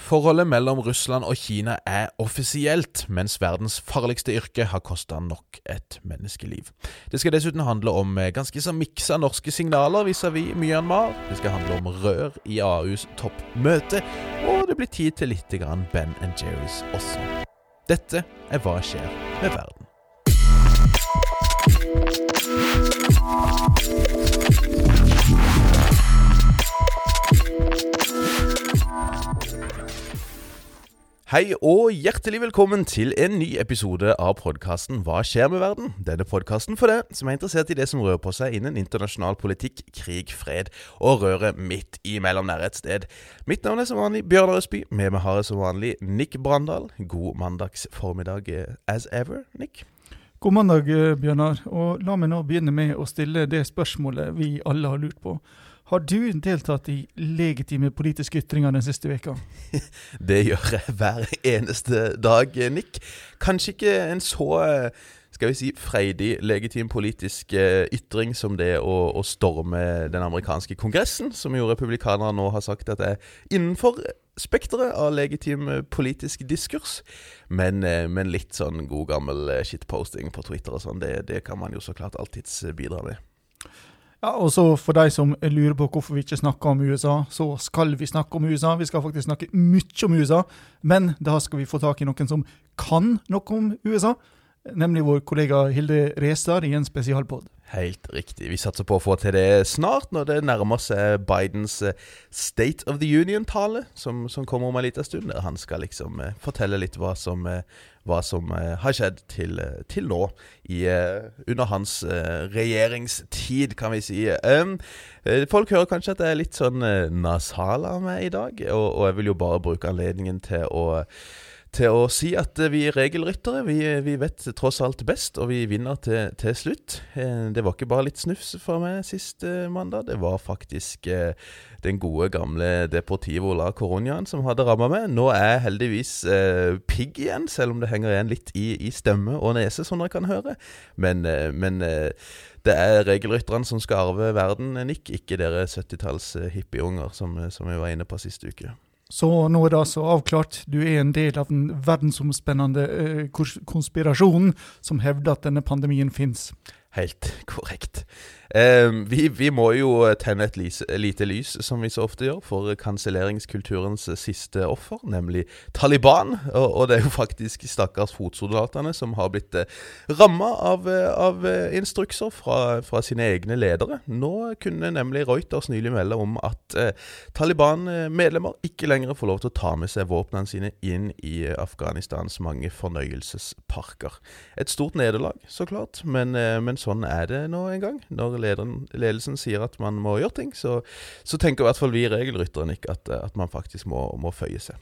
Forholdet mellom Russland og Kina er offisielt, mens verdens farligste yrke har kosta nok et menneskeliv. Det skal dessuten handle om eh, ganske så miksa norske signaler vis-à-vis -vis Myanmar. Det skal handle om rør i AUs toppmøte, og det blir tid til litt grann Ben Jerrys også. Dette er Hva skjer med verden? Hei og hjertelig velkommen til en ny episode av podkasten Hva skjer med verden? Denne podkasten for deg som er interessert i det som rører på seg innen internasjonal politikk, krig, fred og røret midt imellom der et sted. Mitt navn er som vanlig Bjørnar Østby. Med meg har jeg som vanlig Nick Brandal. God mandags formiddag eh, as ever, Nick. God mandag, eh, Bjørnar. Og la meg nå begynne med å stille det spørsmålet vi alle har lurt på. Har du deltatt i legitime politiske ytringer den siste veka? det gjør jeg hver eneste dag, Nick. Kanskje ikke en så skal vi si, freidig, legitim politisk eh, ytring som det å, å, storme den amerikanske kongressen, som jo republikanere nå har sagt at er innenfor spekteret av legitim eh, politisk diskurs. Men, eh, men, litt sånn god gammel shitposting på Twitter og sånn, det, det kan man jo så klart alltids bidra med. Ja, og så For de som lurer på hvorfor vi ikke snakker om USA, så skal vi snakke om USA. Vi skal faktisk snakke mye om USA, men da skal vi få tak i noen som kan noe om USA. Nemlig vår kollega Hilde Restad i en spesialpod. Helt riktig. Vi satser på å få til det snart, når det nærmer seg Bidens eh, State of the Union-tale, som, som, kommer om en liten stund. Der han skal liksom uh, fortelle litt hva som, uh, hva som uh, har skjedd til, til nå, i, under hans regjeringstid, kan vi si. Um, folk hører kanskje at jeg er litt sånn nasal av meg i dag, og, og jeg vil jo bare bruke anledningen til å til å si at eh, vi er regelryttere. Vi, eh, vi, vet tross alt best, og vi vinner til, til, slutt. Eh, det var ikke bare litt snufs for meg sist mandag. Det var faktisk den gode, gamle Deportivo la Coronaen som hadde ramma meg. Nå er jeg heldigvis eh, pigg igjen, selv om det henger igjen litt i, i stemme og nese, som dere kan høre. Men, men det er regelrytterne som skal arve verden, Nick, ikke dere 70-talls hippieunger som, som vi var inne på sist uke. Så nå er det altså avklart. Du er en del av den verdensomspennende uh, konspirasjonen som hevder at denne pandemien fins. Helt korrekt. Eh, vi, vi, må jo tenne et lys, lite lys, som vi så ofte gjør, for kanselleringskulturens siste offer, nemlig Taliban. Og, og, det er jo faktisk stakkars fotsoldatene som har blitt eh, ramma av, av, instrukser fra, fra, sine egne ledere. Nå kunne nemlig Reuters nylig melde om at eh, Taliban-medlemmer ikke lenger får lov til å ta med seg våpnene sine inn i Afghanistans mange fornøyelsesparker. Et stort nederlag, så klart, men, eh, men sånn er det nå en gang. Når lederen, ledelsen sier at man må gjøre ting, så, så tenker i hvert fall vi regelrytterne ikke at, at, man faktisk må, må føye seg.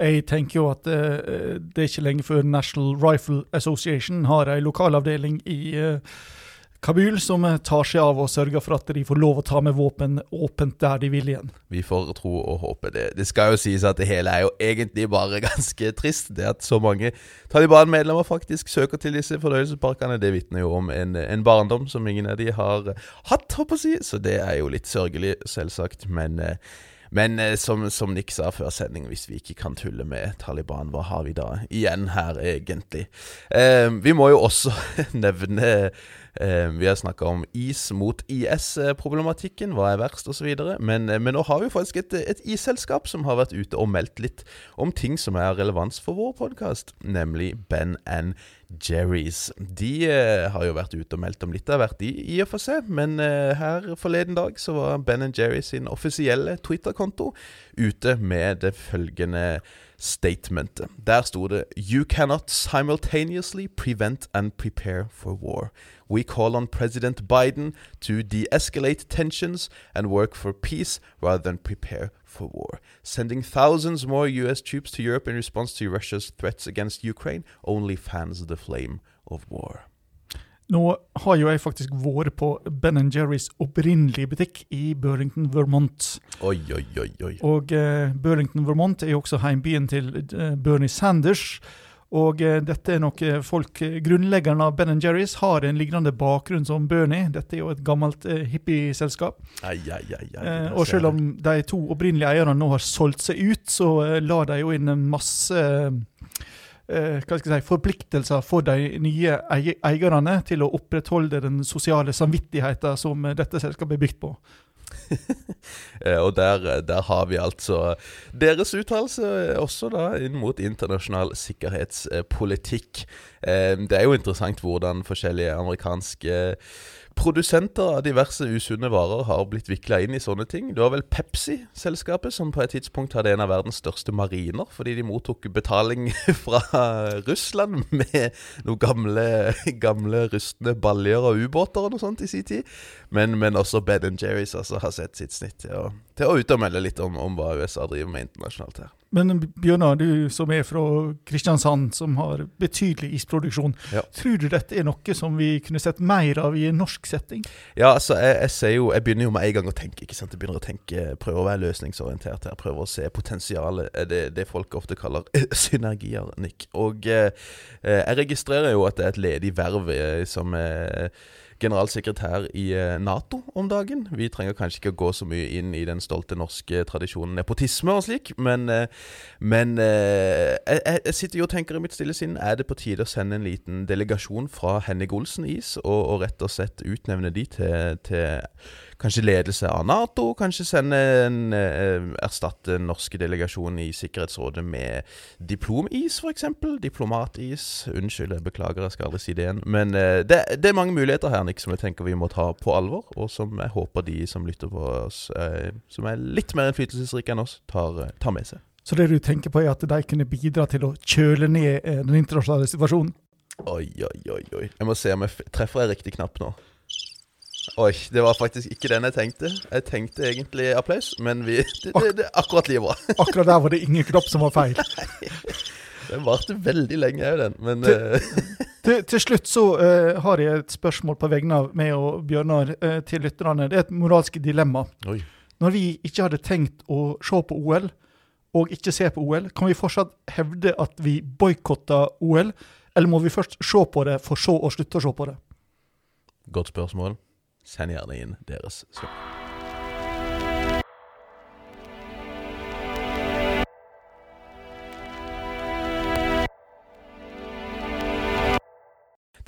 Jeg tenker jo at uh, det er ikke lenge før National Rifle Association har en lokalavdeling i uh, Kabul som tar seg av og sørger for at de får lov å ta med våpen åpent der de vil igjen. Vi får tro og håpe det. Det skal jo sies at det hele er jo egentlig bare ganske trist. Det at så mange Taliban-medlemmer faktisk søker til disse fornøyelsesparkene, det vitner jo om en, en, barndom som ingen av de har hatt, håper jeg å si. Så det er jo litt sørgelig, selvsagt. Men eh, men eh, som, som, Nick sa før sending, hvis vi ikke kan tulle med Taliban, hva har vi da igjen her, egentlig? Eh, vi må jo også nevne Eh, vi har snakka om is mot IS-problematikken, hva er verst osv. Men, eh, men nå har vi faktisk et, et is-selskap som har vært ute og meldt litt om ting som er relevans for vår podkast, nemlig Ben and Jerry's. De eh, har jo vært ute og meldt om litt av hvert, de i og for seg. Men eh, her forleden dag så var Ben Jerry sin offisielle Twitter-konto ute med det følgende statementet. Der sto det You cannot simultaneously prevent and prepare for war. We call on President Biden to de escalate tensions and work for peace rather than prepare for war. Sending thousands more US troops to Europe in response to Russia's threats against Ukraine only fans the flame of war. Nå har jo jeg faktisk vært på Ben Jerrys opprinnelige butikk i Burlington, Vermont. Oi, oi, oi, oi. Og uh, Burlington, Vermont er jo også heimbyen til uh, Bernie Sanders. Og eh, dette er nok eh, folk Grunnleggeren Grunnleggerne av Ben Jerry's har en lignende bakgrunn som Bernie. Dette er jo et gammelt eh, hippieselskap. Ai, ai, ai, ai, Eh, og selv om de to opprinnelige eierne nå har solgt seg ut, så eh, la de jo inn en masse eh, si, forpliktelser for de nye eierne til å opprettholde den sosiale samvittigheten som eh, dette selskapet er bygd på. Eh, Og der, der har vi altså deres uttalelse også da inn mot internasjonal sikkerhetspolitikk. Eh, Det er jo interessant hvordan forskjellige amerikanske produsenter av diverse usunne varer har blitt vikla inn i sånne ting. Du har vel Pepsi-selskapet, som på et tidspunkt hadde en av verdens største mariner, fordi de mottok betaling fra Russland med noen gamle, gamle rustne baljer og ubåter og noe sånt i sin tid. Men, men også Ben Jerry's altså, har sett sitt snitt til å, til å ut litt om, om hva USA driver med internasjonalt her. Men Bjørnar, du som er fra Kristiansand, som har betydelig isproduksjon. Ja. Tror du dette er noe som vi kunne sett mer av i en norsk setting? Ja, altså, jeg, jeg jo Jeg begynner jo med en gang å tenke. ikke sant? Jeg begynner å tenke, Prøver å være løsningsorientert her. Prøver å se potensialet. eh, Det, det folk ofte kaller synergier, Nick. Og eh, eh, jeg registrerer jo at det er et ledig verv eh, som eh, generalsekretær i eh, Nato om dagen. Vi trenger kanskje ikke å gå så mye inn i den stolte norske tradisjonen nepotisme og slik, men, eh, men eh, jeg, jeg- sitter jo og tenker i mitt stille sinn Er det på tide å sende en liten delegasjon fra Henning Olsen-is, og, og rett og slett utnevne de til, til kanskje ledelse av Nato? Kanskje sende en, eh, erstatte den norske delegasjonen i Sikkerhetsrådet med diplom-is, f.eks.? Diplomat-is. Unnskyld, jeg beklager, jeg skal aldri si det igjen. Men eh, det, det er mange muligheter her, Nick, som jeg tenker vi må ta på alvor, og som jeg håper de som lytter på oss, eh, som er litt mer innflytelsesrike enn oss, tar, tar med seg. Så det du tenker på er at de kunne bidra til å kjøle ned den internasjonale situasjonen? Oi, oi, oi, oi. Jeg må se om jeg treffer jeg riktig knapp nå. Oi, det var faktisk ikke den jeg tenkte. Jeg tenkte egentlig applaus, men vi, det, det, det er akkurat like bra. Akkurat der var det ingen knopp som var feil. Den varte veldig lenge òg, den. Men Til- eh, Til, til slutt så uh, har jeg et spørsmål på vegne av meg og Bjørnar uh, til lytterne. Det er et moralsk dilemma. Oi. Når vi ikke hadde tenkt å se på OL, og ikke se på OL, kan vi fortsatt hevde at vi boikotta OL? Eller må vi først se på det, for så å slutte å se på det? Godt spørsmål. Send gjerne inn deres svar.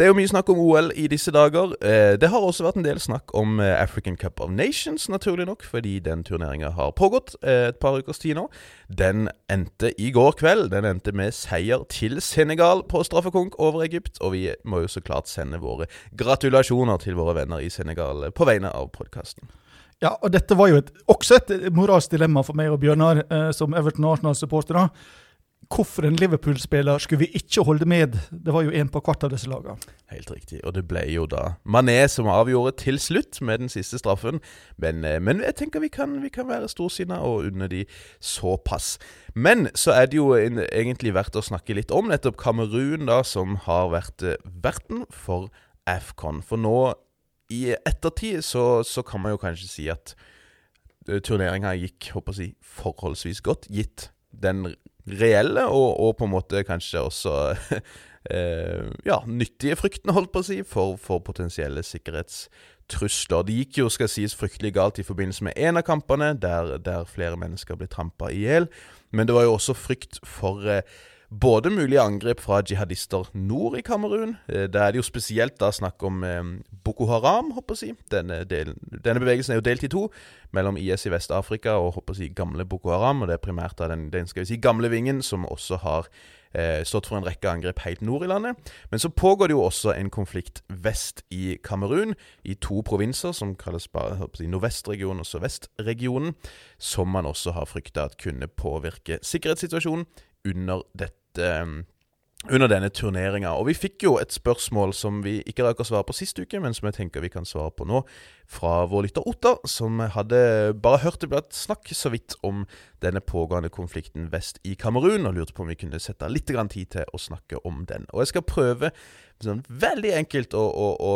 Det er jo mye snakk om OL i disse dager. Eh, Det har også vært en del snakk om eh, African Cup of Nations, naturlig nok, fordi den turneringa har pågått eh, et par ukers tid nå. Den endte i går kveld. Den endte med seier til Senegal på straffekonk over Egypt. Og vi må jo så klart sende våre gratulasjoner til våre venner i Senegal på vegne av podkasten. Ja, og dette var jo et, også et moralsk dilemma for meg og Bjørnar eh, som Everton Arsenal-supportere. Hvorfor en Liverpool-spiller skulle vi ikke holde med? Det var jo én på hvert av disse lagene. Helt riktig. Og det ble jo da Mané som avgjorde til slutt med den siste straffen. Men, eh, men jeg tenker vi kan, vi kan være storsinna og unne de såpass. Men så er det jo en, egentlig verdt å snakke litt om nettopp Kamerun, da, som har vært eh, verten for AFCON. For nå i ettertid så, så kan man jo kanskje si at turneringa gikk håper jeg, forholdsvis godt, gitt den reelle og, og på en måte kanskje også eh, ja, nyttige fryktene, holdt på å si, for, for potensielle sikkerhetstrusler. Det gikk jo, skal sies, fryktelig galt i forbindelse med en av kampene, der, der flere mennesker ble trampa i hjel. Men det var jo også frykt for eh, både mulige angrep fra jihadister nord i Kamerun. Eh, Der er det jo spesielt da snakk om eh, Boko Haram, håper jeg. Denne, delen, denne bevegelsen er jo delt i to, mellom IS i Vest-Afrika og håper jeg gamle Boko Haram. Og det er primært da den, den skal vi si, gamle vingen, som også har eh, stått for en rekke angrep helt nord i landet. Men så pågår det jo også en konflikt vest i Kamerun, i to provinser som kalles bare nordvestregionen og sørvestregionen, som man også har frykta at kunne påvirke sikkerhetssituasjonen under dette under denne turneringa. Og vi fikk jo et spørsmål som vi ikke rakk å svare på sist uke, men som jeg tenker vi kan svare på nå, fra vår lytter Ottar, som hadde bare hørt det ble et snakk så vidt om denne pågående konflikten vest i Kamerun, og lurte på om vi kunne sette litt tid til å snakke om den. Og jeg skal prøve sånn veldig enkelt å, å, å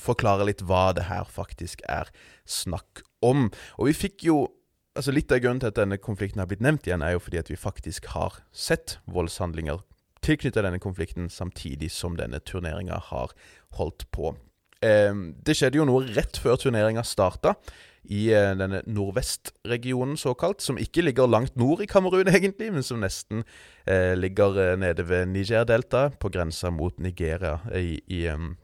forklare litt hva det her faktisk er snakk om. Og vi fikk jo altså Litt av grunnen til at denne konflikten har blitt nevnt igjen, er jo fordi at vi faktisk har sett voldshandlinger tilknyttet denne konflikten, samtidig som denne turneringa har holdt på. Eh, det skjedde jo noe rett før turneringa starta i eh, denne nordvestregionen, såkalt, som ikke ligger langt nord i Kamerun, egentlig, men som nesten eh, ligger eh, nede ved Niger-deltaet, på grensa mot Nigeria, i, i um,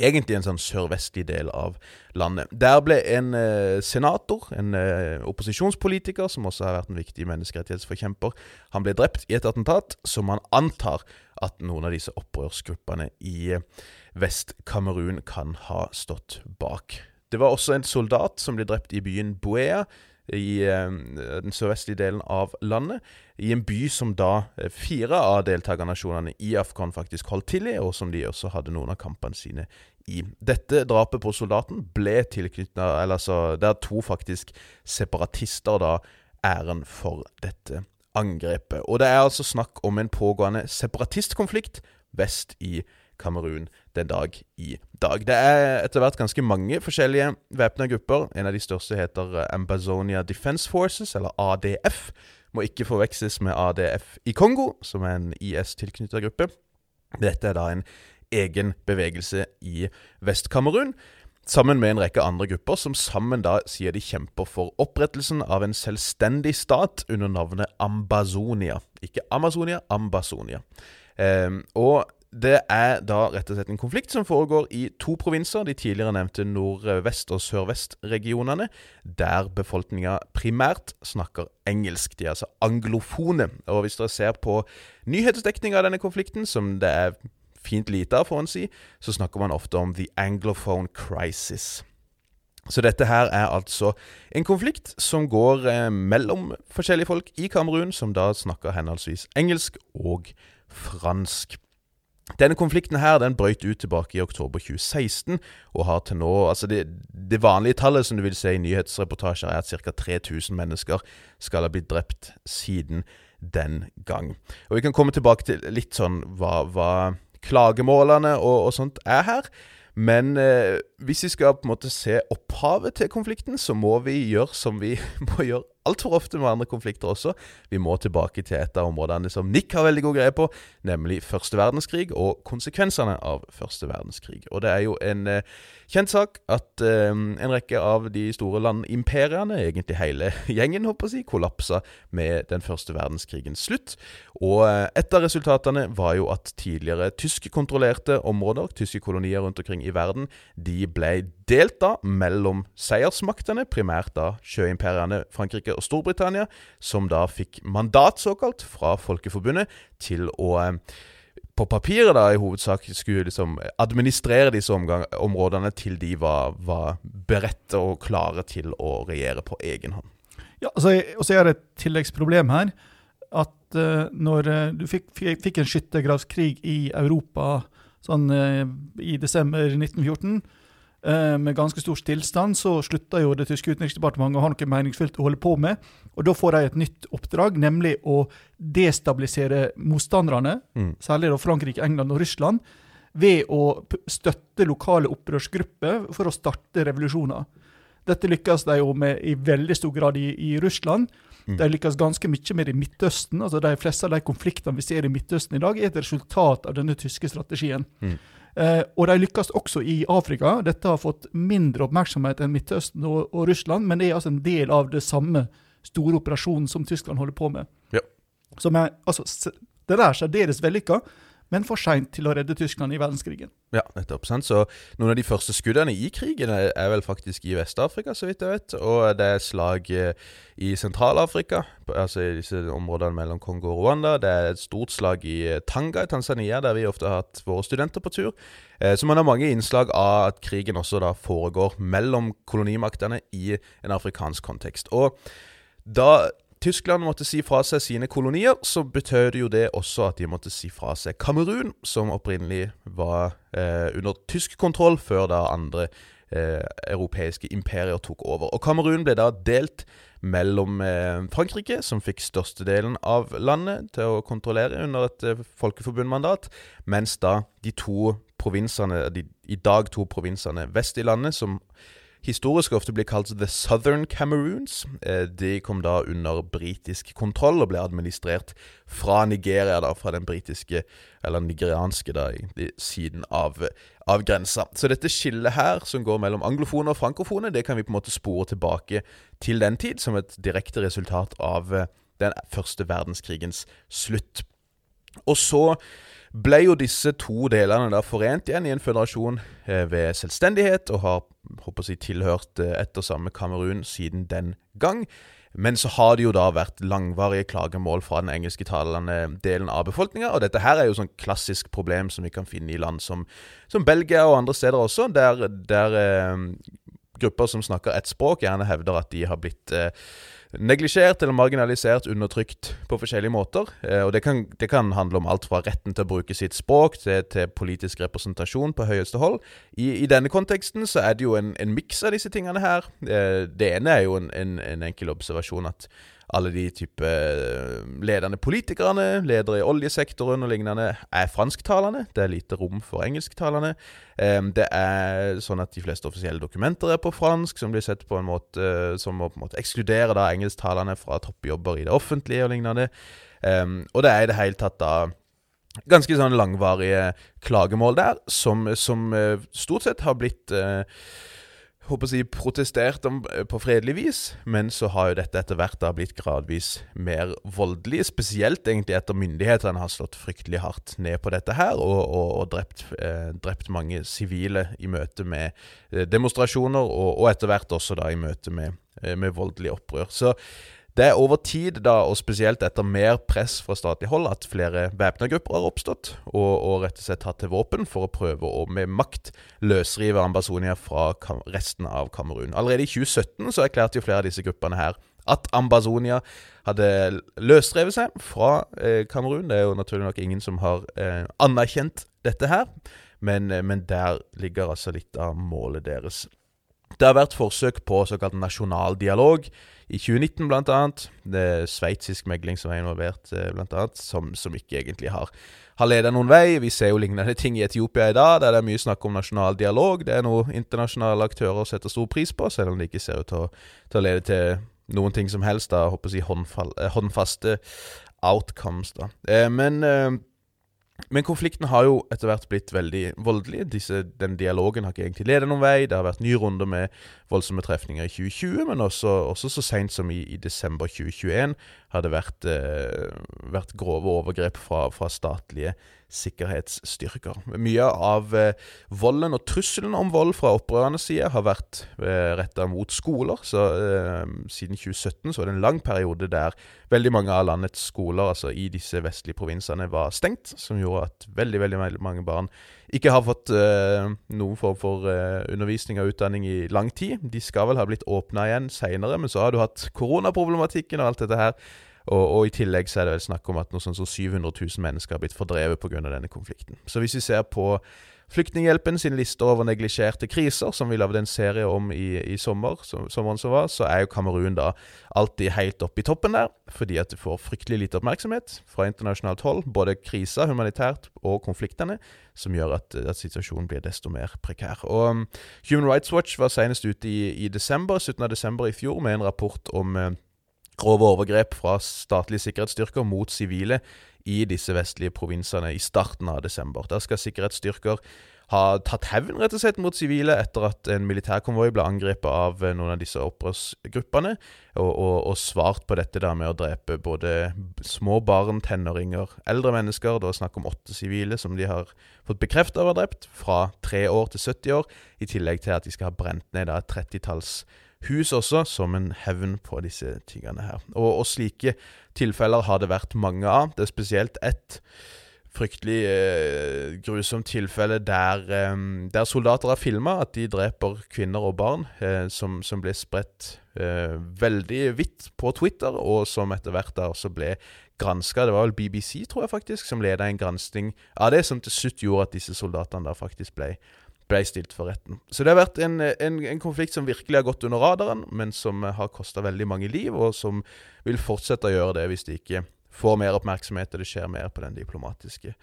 egentlig en sånn sørvestlig del av landet. Der ble en eh, senator, en eh, opposisjonspolitiker, som også har vært en viktig menneskerettighetsforkjemper, han ble drept i et attentat som man antar at noen av disse opprørsgruppene i Vest-Kamerun kan ha stått bak. Det var også en soldat som ble drept i byen Buea i eh, den sørvestlige delen av landet. I en by som da eh, fire av deltakernasjonene i Afghan faktisk holdt til i, og som de også hadde noen av kampene sine i. Dette drapet på soldaten ble tilknyttet Eller altså, Der to faktisk separatister da æren for dette angrepet. Og det er altså snakk om en pågående separatistkonflikt vest i Kamerun den dag i dag. Det er etter hvert ganske mange forskjellige væpna grupper. En av de største heter Ambazonia Defense Forces, eller ADF. Må ikke forveksles med ADF i Kongo, som er en IS-tilknytta gruppe. Dette er da en egen bevegelse i Vest-Kamerun. Sammen med en rekke andre grupper som sammen da sier de kjemper for opprettelsen av en selvstendig stat under navnet Ambazonia. Ikke Amazonia, Ambazonia. Eh, og det er da rett og slett en konflikt som foregår i to provinser, de tidligere nevnte nordvest- og sørvestregionene, der befolkninga primært snakker engelsk. De er altså anglofone. Og hvis dere ser på nyhetsdekninga av denne konflikten, som det er fint lite av, får en si, så snakker man ofte om the anglophone crisis. Så dette her er altså en konflikt som går eh, mellom forskjellige folk i Kamerun, som da snakker henholdsvis engelsk og fransk. Denne konflikten her, den brøt ut tilbake i oktober 2016, og har til nå altså det, det vanlige tallet som du vil se i nyhetsreportasjer, er at ca. 3000 mennesker skal ha blitt drept siden den gang. Og Vi kan komme tilbake til litt sånn hva, hva klagemålene og, og, sånt er her. Men eh, hvis vi skal på en måte se opphavet til konflikten, så må vi gjøre som vi må gjøre altfor ofte med andre konflikter også. Vi må tilbake til et av områdene som Nick har veldig god greie på, nemlig første verdenskrig og konsekvensene av første verdenskrig. Og det er jo en eh, kjent sak at eh, en rekke av de store landimperiene, egentlig hele gjengen, håper jeg, kollapsa med den første verdenskrigens slutt. Og eh, et av resultatene var jo at tidligere tyskkontrollerte områder, tyske kolonier rundt omkring i verden, de ble delt da mellom seiersmaktene, primært da sjøimperiene Frankrike og Storbritannia, som da fikk mandat, såkalt, fra Folkeforbundet til å eh, på papiret da i hovedsak skulle liksom administrere disse områdene til de var, var beredte og klare til å regjere på egen hånd. Ja, altså, Og så er det et tilleggsproblem her. At uh, når uh, du fikk, fikk en skyttergravskrig i Europa sånn uh, i desember 1914 Eh, med ganske stor stillstand, så slutta jo det tyske utenriksdepartementet å ha noe meningsfylt å holde på med. Og da får de et nytt oppdrag, nemlig å destabilisere motstanderne, mm. særlig da Frankrike, England og Russland, ved å støtte lokale opprørsgrupper for å starte revolusjoner. Dette lykkes de jo med i veldig stor grad i, i Russland. Mm. De lykkes ganske mye med det i Midtøsten. altså De fleste av de konfliktene vi ser i Midtøsten i dag, er et resultat av denne tyske strategien. Mm. Eh, og de lykkes også i Afrika. Dette har fått mindre oppmerksomhet enn Midtøsten og, og, Russland, men det er altså en del av det samme store operasjonen som Tyskland holder på med. Ja. Som er, altså, det der særdeles vellykka men for seint til å redde Tyskland i verdenskrigen. Ja, nettopp. sant? Så Noen av de første skuddene i krigen er vel faktisk i Vest-Afrika, så vidt jeg vet. Og det er slag eh, i Sentral-Afrika, altså i disse områdene mellom Kongo og Rwanda. Det er et stort slag i eh, Tanga i Tanzania, der vi ofte har hatt våre studenter på tur. Eh, så man har mange innslag av at krigen også da foregår mellom kolonimaktene i en afrikansk kontekst. Og da Tyskland måtte si fra seg sine kolonier, så betød jo det også at de måtte si fra seg Kamerun, som opprinnelig var eh, under tysk kontroll, før da andre eh, europeiske imperier tok over. Og Kamerun ble da delt mellom eh, Frankrike, som fikk størstedelen av landet til å kontrollere under et eh, folkeforbundmandat, mens da de to provinsene, de i dag to provinsene vest i landet, som historisk ofte blir kalt The Southern Cameroons. Eh, de kom da under britisk kontroll og ble administrert fra Nigeria, da, fra den britiske, eller nigerianske, da, i, siden av, av grensa. Så dette skillet her, som går mellom anglofone og frankofone, det kan vi på en måte spore tilbake til den tid, som et direkte resultat av eh, den første verdenskrigens slutt. Og så ble jo disse to delene da forent igjen i en føderasjon eh, ved selvstendighet, og har håper jeg, tilhørt eh, ett og samme Kamerun siden den gang. Men så har det jo da vært langvarige klagemål fra den engelsktalende delen av befolkninga. Og dette her er jo sånn klassisk problem som vi kan finne i land som, som Belgia og andre steder også, der, der eh, grupper som snakker ett språk, gjerne hevder at de har blitt eh, neglisjert eller marginalisert, undertrykt på forskjellige måter. Eh, og det kan, det kan, handle om alt fra retten til å bruke sitt språk til, til politisk representasjon på høyeste hold. I, I, denne konteksten så er det jo en, en miks av disse tingene her. Eh, det ene er jo en, en, en enkel observasjon at alle de type eh, ledende politikerne, ledere i oljesektoren og lignende, er fransktalende. Det er lite rom for engelsktalende. Det er sånn at de fleste offisielle dokumenter er på fransk, som blir sett på en måte som å på en måte ekskludere da engelsktalende fra toppjobber i det offentlige og lignende. Og det er i det hele tatt da ganske sånn langvarige klagemål der, som, som eh, stort sett har blitt uh, håper si, protestert eh, på fredelig vis, men så har jo dette etter hvert da blitt gradvis mer voldelig. Spesielt egentlig etter myndighetene har slått fryktelig hardt ned på dette her, og, og, og drept, eh, drept, mange sivile i møte med eh, demonstrasjoner, og, og, etter hvert også da i møte med, eh, med voldelig opprør. Så det er over tid, da, og spesielt etter mer press fra statlig hold, at flere væpna grupper har oppstått, og, og, rett og slett tatt til våpen for å prøve å med makt løsrive Ambazonia fra resten av Kamerun. Allerede i 2017 så erklærte jo flere av disse gruppene her at Ambazonia hadde løsrevet seg fra eh, Kamerun. Det er jo naturlig nok ingen som har eh, anerkjent dette her, men, eh, men der ligger altså litt av målet deres. Det har vært forsøk på såkalt nasjonal dialog i 2019, blant annet. Det er sveitsisk megling som er involvert, eh, blant annet, som, som ikke egentlig har, har ledet noen vei. Vi ser jo lignende ting i Etiopia i dag, der det er mye snakk om nasjonal dialog. Det er noe internasjonale aktører setter stor pris på, selv om det ikke ser ut til å, til å lede til noen ting som helst. da, håper jeg, håndfall, si håndfaste outcomes. da. Eh, men eh, men konflikten har jo etter hvert blitt veldig voldelig. Disse, den dialogen har ikke egentlig ledet noen vei. Det har vært nye runder med voldsomme trefninger i 2020, men også, også så seint som i, i, desember 2021 har det vært, eh, vært grove overgrep fra, fra statlige sikkerhetsstyrker. Mye av eh, volden og trusselen om vold fra opprørernes side har vært eh, retta mot skoler. Så eh, Siden 2017 så var det en lang periode der veldig mange av landets skoler altså i disse vestlige provinsene var stengt, som gjorde at veldig, veldig, mange barn ikke har fått noen form for undervisning og utdanning i lang tid. De skal vel ha blitt åpna igjen seinere, men så har du hatt koronaproblematikken og alt dette her. Og, og, i tillegg så er det vel snakk om at noe sånn som 700 000 mennesker har blitt fordrevet pga. denne konflikten. Så hvis vi ser på Flyktninghjelpen sin liste over neglisjerte kriser, som vi lagde en serie om i, i sommer, som, sommeren som var, så er jo Kamerun da alltid helt oppe i toppen der, fordi at det får fryktelig lite oppmerksomhet fra internasjonalt hold. Både krisa humanitært og konfliktene, som gjør at, at situasjonen blir desto mer prekær. Og um, Human Rights Watch var senest ute i, i desember, 17. desember i fjor med en rapport om uh, grove overgrep fra statlige sikkerhetsstyrker mot sivile i disse vestlige provinsene i starten av desember. Der skal sikkerhetsstyrker ha tatt hevn rett og slett mot sivile etter at en militærkonvoi ble angrepet av eh, noen av disse opprørsgruppene, og, og, og, svart på dette der med å drepe både små barn, tenåringer, eldre mennesker. Det var snakk om åtte sivile som de har fått bekreftet å ha drept, fra tre år til 70 år, i tillegg til at de skal ha brent ned et trettitalls hus også, som en hevn på disse tingene her. Og, og, slike tilfeller har det vært mange av. Det er spesielt ett fryktelig eh, grusomt tilfelle der, eh, der, soldater har filma at de dreper kvinner og barn, eh, som, som, ble spredt eh, veldig vidt på Twitter, og som etter hvert da også ble granska. Det var vel BBC, tror jeg faktisk, som leda en gransking av det, som til slutt gjorde at disse soldatene da faktisk ble ble stilt for retten. Så det har vært en, en, en konflikt som virkelig har gått under radaren, men som har kosta veldig mange liv, og som vil fortsette å gjøre det hvis det ikke får mer oppmerksomhet og det skjer mer på den diplomatiske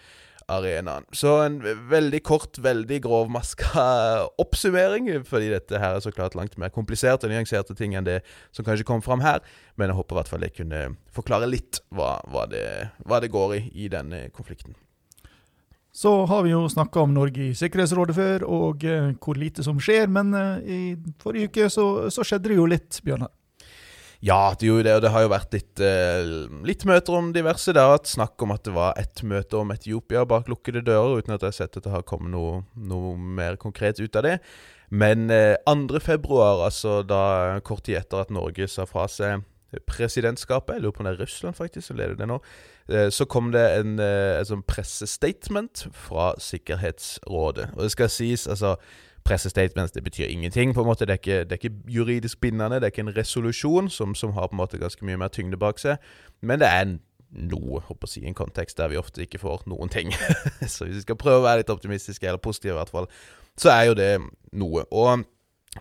arenaen. Så en veldig kort, veldig grovmaska oppsummering, fordi dette her er så klart langt mer komplisert og nyanserte ting enn det som kanskje kom fram her. Men jeg håper i hvert fall jeg kunne forklare litt hva, hva, det, hva det går i i denne konflikten. Så har vi jo snakka om Norge i Sikkerhetsrådet før, og eh, hvor lite som skjer. Men eh, i forrige uke så, så skjedde det jo litt, Bjørnar. Ja, det gjorde det, og det har jo vært litt, eh, litt møter om diverse. Det har vært snakk om at det var ett møte om Etiopia bak lukkede dører, uten at jeg har sett at det har kommet noe, noe mer konkret ut av det. Men eh, 2. februar, altså da kort tid etter at Norge sa fra seg presidentskapet, jeg lurer på om det er Russland faktisk som leder det nå, så kom det en, eh, et sånn pressestatement fra Sikkerhetsrådet. Og det skal sies, altså Pressestatements det betyr ingenting. på en måte, Det er ikke, det er ikke juridisk bindende, det er ikke en resolusjon som, som, har på en måte ganske mye mer tyngde bak seg. Men det er noe, håper å si, en kontekst der vi ofte ikke får noen ting. så hvis vi skal prøve å være litt optimistiske, eller positive i hvert fall, så er jo det noe. Og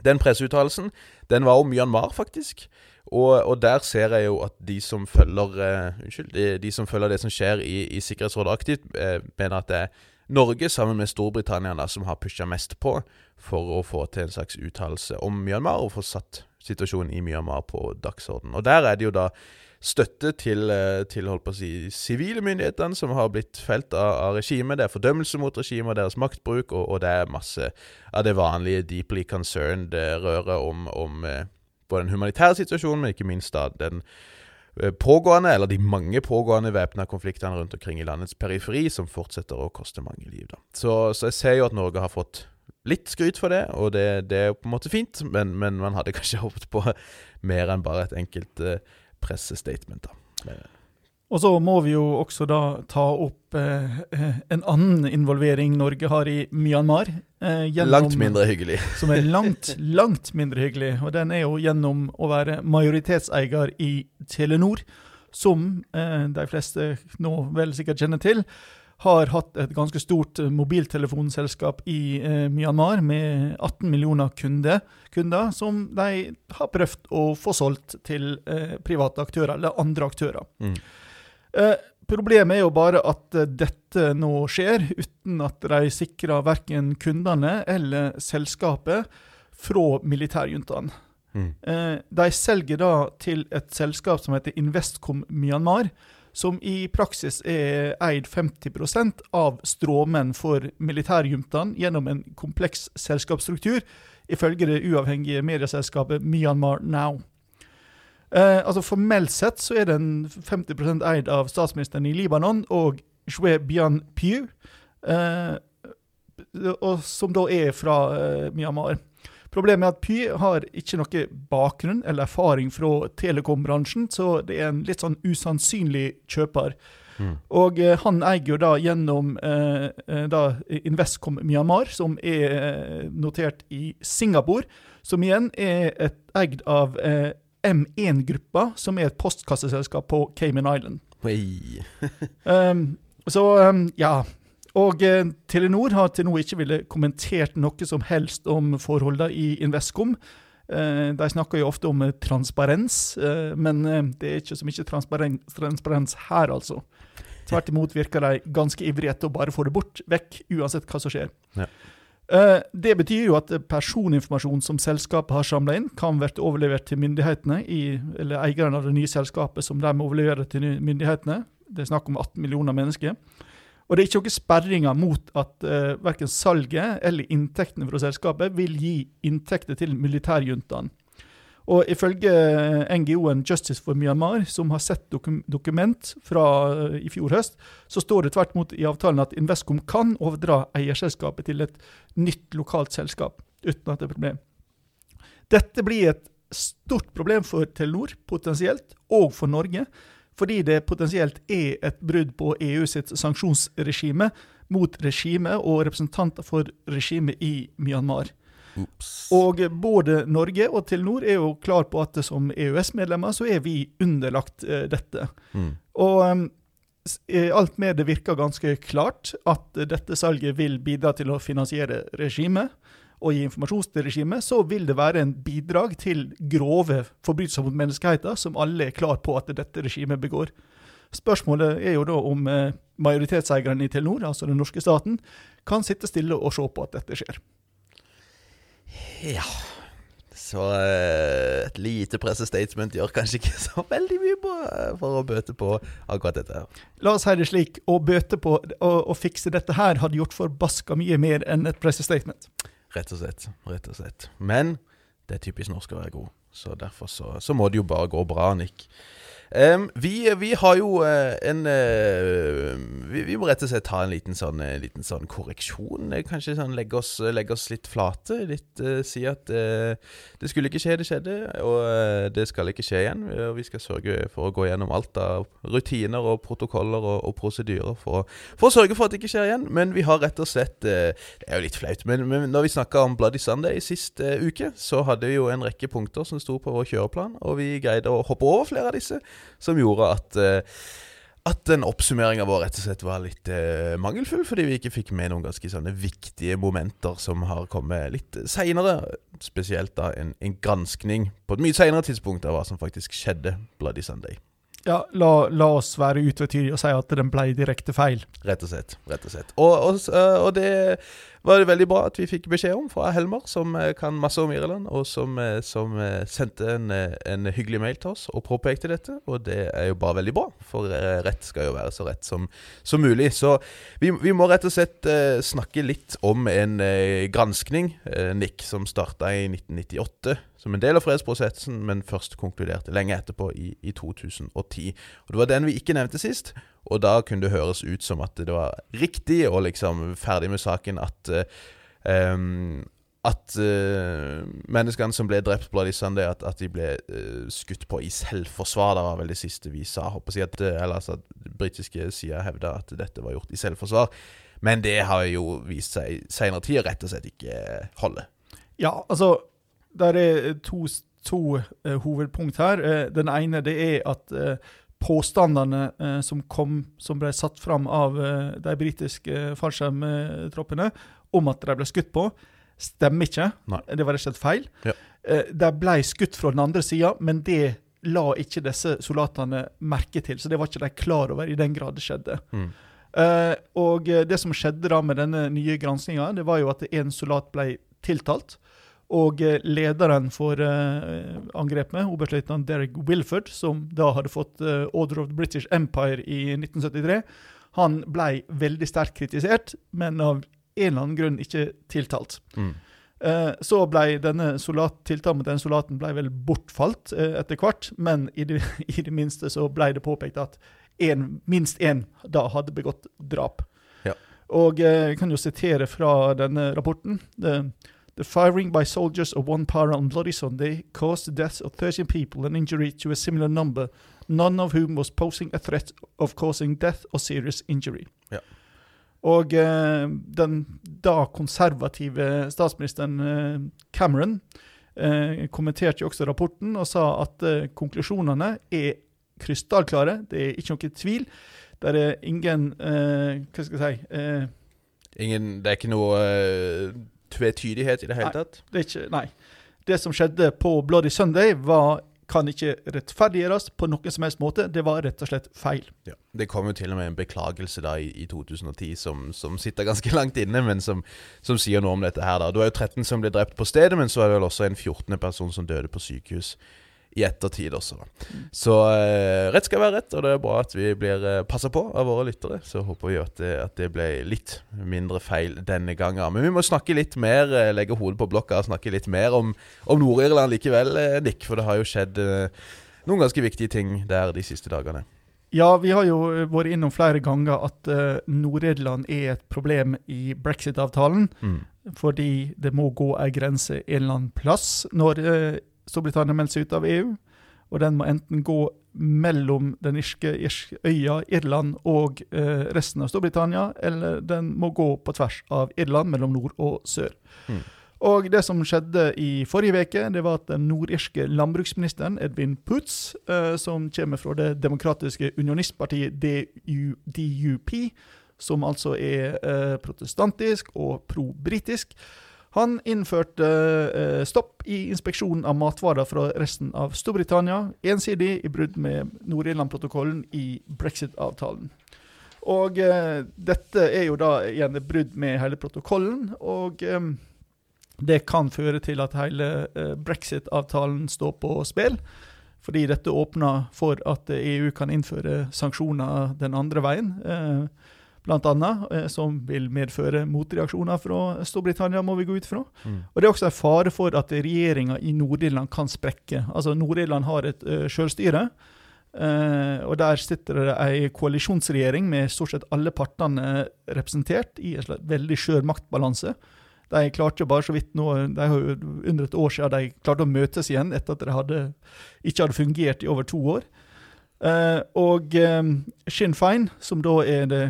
den presseuttalelsen, den var om Myanmar, faktisk. Og, og, der ser jeg jo at de som følger uh, Unnskyld, de, de, som følger det som skjer i, i Sikkerhetsrådet aktivt, uh, mener at det er Norge sammen med Storbritannia som har pusha mest på for å få til en slags uttalelse om Myanmar, og få satt situasjonen i Myanmar på dagsorden. Og der er det jo da støtte til, eh, til holdt på å si, sivile myndighetene som har blitt felt av, av regimet. Det er fordømmelse mot regimet og deres maktbruk, og, og, det er masse av det vanlige deeply concerned røret om, om både den humanitære situasjonen, men ikke minst da den Eh, pågående, eller de mange pågående væpna konfliktene rundt omkring i landets periferi, som fortsetter å koste mange liv. Da. Så, så jeg ser jo at Norge har fått litt skryt for det, og det, det er jo på en måte fint, men, men, man hadde kanskje håpet på mer enn bare et enkelt uh, pressestatement. da. Og så må vi jo også da ta opp eh, eh, en annen involvering Norge har i Myanmar. Eh, gjennom, langt mindre hyggelig. som er langt, langt mindre hyggelig. Og den er jo gjennom å være majoritetseier i Telenor, som eh, de fleste nå vel sikkert kjenner til. Har hatt et ganske stort mobiltelefonselskap i eh, Myanmar med 18 millioner kunder, kunder, som de har prøvd å få solgt til eh, private aktører, eller andre aktører. Mm. Eh, problemet er jo bare at eh, dette nå skjer uten at de sikrer verken kundene eller selskapet fra militærjuntaen. Mm. Eh, de selger da til et selskap som heter Investcom Myanmar, som i praksis er eid 50% av stråmenn for militærjuntaen gjennom en kompleks selskapsstruktur, ifølge det uavhengige medieselskapet Myanmar Now. Eh, altså Formelt sett så er den 50% eid av statsministeren i Libanon og Shwe Bian Pyu, eh, og, som da er fra eh, Myanmar. Problemet er at Py har ikke noe bakgrunn eller erfaring fra telekombransjen, så det er en litt sånn usannsynlig kjøper. Mm. Og eh, han eier jo da gjennom eh, eh da Investcom Myanmar, som er eh, notert i Singapore, som igjen er et eid av eh, M1-gruppa, som er et postkasseselskap på Cayman Island. um, så um, ja. Og uh, Telenor har til nå ikke ville kommentert noe som helst om forholdene i Investcom. Uh, de snakker jo ofte om uh, transparens, men det er ikke så mye transparens, transparens her, altså. Tvert imot virker de ganske ivrige etter å bare få det bort, vekk, uansett hva som skjer. Ja. Eh, det betyr jo at personinformasjon som selskapet har samla inn, kan bli overlevert til myndighetene, i, eller eierne av det nye selskapet som de overleverer til myndighetene. Det er snakk om 18 millioner mennesker. Og det er ikke noen sperringer mot at uh, eh, verken salget eller inntektene fra selskapet vil gi inntekter til militærjuntaen. Og ifølge NGO-en Justice for Myanmar, som har sett dokum dokument fra uh, i fjor høst, så står det tvert imot i avtalen at Investcom kan overdra eierselskapet til et nytt lokalt selskap, uten at det er problem. Dette blir et stort problem for Telenor, potensielt, og for Norge, fordi det potensielt er et brudd på EU sitt sanksjonsregime mot regimet og representanter for regimet i Myanmar. Ups. Og både Norge og Telenor er jo klar på at som EØS-medlemmer så er vi underlagt uh, dette. Mm. Og um, alt med det virker ganske klart at dette salget vil bidra til å finansiere regimet og gi informasjonsregimet så vil det være en bidrag til grove forbrytelser mot menneskeheten, som alle er klar på at dette regimet begår. Spørsmålet er jo da om majoritetseierne i Telenor, altså den norske staten, kan sitte stille og se på at dette skjer. Ja Så eh, et lite pressestatement gjør kanskje ikke så veldig mye på, eh, for å bøte på akkurat dette. her La oss si det slik, å bøte på og fikse dette her hadde gjort forbaska mye mer enn et pressestatement. Rett og slett. rett og slett Men det er typisk norsk å være god, så derfor så, så må det jo bare gå bra, Nick. Um, vi, vi, har jo uh, en uh, vi, vi, må rett og slett ta en liten sånn, uh, liten sånn korreksjon. Kanskje sånn legge oss, legge oss litt flate. Litt Si at det skulle ikke skje, det skjedde. Og det skal ikke skje igjen. vi skal sørge for å gå gjennom alt av rutiner og protokoller og, og prosedyrer for, for, å sørge for at det ikke skjer igjen. Men vi har rett og slett Det er jo litt flaut, men, men når vi snakka om Bloody Sunday sist uke, så hadde vi jo en rekke punkter som sto på vår kjøreplan, og vi greide å hoppe over flere av disse som gjorde at uh, at den oppsummeringa vår rett og slett var litt uh, mangelfull, fordi vi ikke fikk med noen ganske sånne viktige momenter som har kommet litt seinere. Spesielt da en, en granskning på et mye seinere tidspunkt av hva som faktisk skjedde Bloody Sunday. Ja, la, la oss være utvetydige og si at den ble direkte feil. Rett og slett. rett og slett. Og, og, eh, og det var det veldig bra at vi fikk beskjed om fra Helmer, som eh, kan masse om Irland, og som, eh, som eh, sendte en, en, hyggelig mail til oss og påpekte dette. Og det er jo bare veldig bra, for rett skal jo være så rett som, som mulig. Så vi, vi, må rett og slett snakke litt om en granskning, Nick, som starta i 1998 som en del av fredsprosessen, men først konkluderte lenge etterpå, i, i 2010. Og Det var den vi ikke nevnte sist, og da kunne det høres ut som at det var riktig og liksom ferdig med saken at uh, at uh, menneskene som ble drept Bloody Sunday, at, at de ble uh, skutt på i selvforsvar. Det var vel det siste vi sa. Håper jeg at, eller altså, at britiske sida hevda at dette var gjort i selvforsvar. Men det har jo vist seg i seinere tid rett og slett ikke holde. Ja, altså Der er to, to uh, hovedpunkt her. den ene det er at påstandene eh, som, kom, som ble satt fram av eh, de britiske eh, fallskjermtroppene om at de ble skutt på, stemmer ikke. Nei. Det var rett og slett feil. Ja. Eh, de ble skutt fra den andre sida, men det la ikke disse soldatene merke til. Så det var ikke de klar over i den grad det skjedde. Mm. Eh, og det som skjedde da med denne nye granskinga, det var jo at en soldat ble tiltalt. Og eh, lederen for uh, angrepet, oberstløytnant Derek Wilford, som da hadde fått uh, Order of the British Empire i 1973, han ble veldig sterkt kritisert, men av en eller annen grunn ikke tiltalt. Mm. Så ble denne soldat, tiltalt mot denne soldaten ble vel bortfalt etter hvert, men i det, i det, minste så ble det påpekt at en, minst én da hadde begått drap. Ja. Og jeg kan jo sitere fra denne rapporten. Det, The firing by soldiers of one para on Bloody Sunday caused the deaths of 13 people and injury to a similar number, none of whom was posing a threat of causing death or serious injury. Ja. Og eh, den da konservative statsministeren eh, Cameron eh, kommenterte jo også rapporten og sa at eh, konklusjonene er krystallklare. Det er ikke noe tvil. Det er ingen eh, Hva skal jeg si eh, Ingen, Det er ikke noe tvetydighet i det hele tatt? Nei, det, ikke, nei. det som skjedde på Bloody Sunday, var, kan ikke rettferdiggjøres på noen som helst måte. Det var rett og slett feil. Ja. Det kom jo til og med en beklagelse da i, i 2010 som, som, sitter ganske langt inne, men som, som, sier noe om dette her. da. Det var jo 13 som ble drept på stedet, men så er det vel også en 14. person som døde på sykehus i ettertid også. Så eh, rett skal være rett, og det er bra at vi blir eh, passa på av våre lyttere. Så håper vi at det, at det ble litt mindre feil denne gangen. Men vi må snakke litt mer, eh, legge hodet på blokka og snakke litt mer om, om Nord-Irland likevel, eh, Nick. For det har jo skjedd noen ganske viktige ting der de siste dagene. Ja, vi har jo vært innom flere ganger at uh, Nord-Irland er et problem i brexit-avtalen. Mm. Fordi det må gå ei grense en eller annen plass. Når uh, Storbritannia melder seg ut av EU, og den må enten gå mellom den irske, irske øya Irland og eh, resten av Storbritannia, eller den må gå på tvers av Irland, mellom nord og sør. Mm. Og det som skjedde i forrige uke, det var at den nordirske landbruksministeren Edwin Putz, eh, som kommer fra det demokratiske unionistpartiet DU, DUP, som altså er eh, protestantisk og pro-britisk, Han innførte eh, stopp i inspeksjonen av matvarer fra resten av Storbritannia, ensidig i brudd med Nord-Irland-protokollen i brexit-avtalen. Og eh, dette er jo da igjen et brudd med hele protokollen, og eh, det kan føre til at hele eh, brexit-avtalen står på spill. Fordi dette åpner for at EU kan innføre sanksjoner den andre veien. Eh, annet, eh, som vil medføre motreaksjoner fra Storbritannia, må vi gå ut fra. Mm. Og Det er også en fare for at regjeringa i Nord-Irland kan sprekke. Altså Nord-Irland har et uh, selvstyre, Uh, og der sitter det ei koalisjonsregjering med stort sett alle partene representert i en veldig skjør maktbalanse. De klarte jo bare så vidt nå, de har jo under et år siden de klarte å møtes igjen etter at det hadde, ikke hadde fungert i over to år. Eh, og um, Sinn Fein, som da er det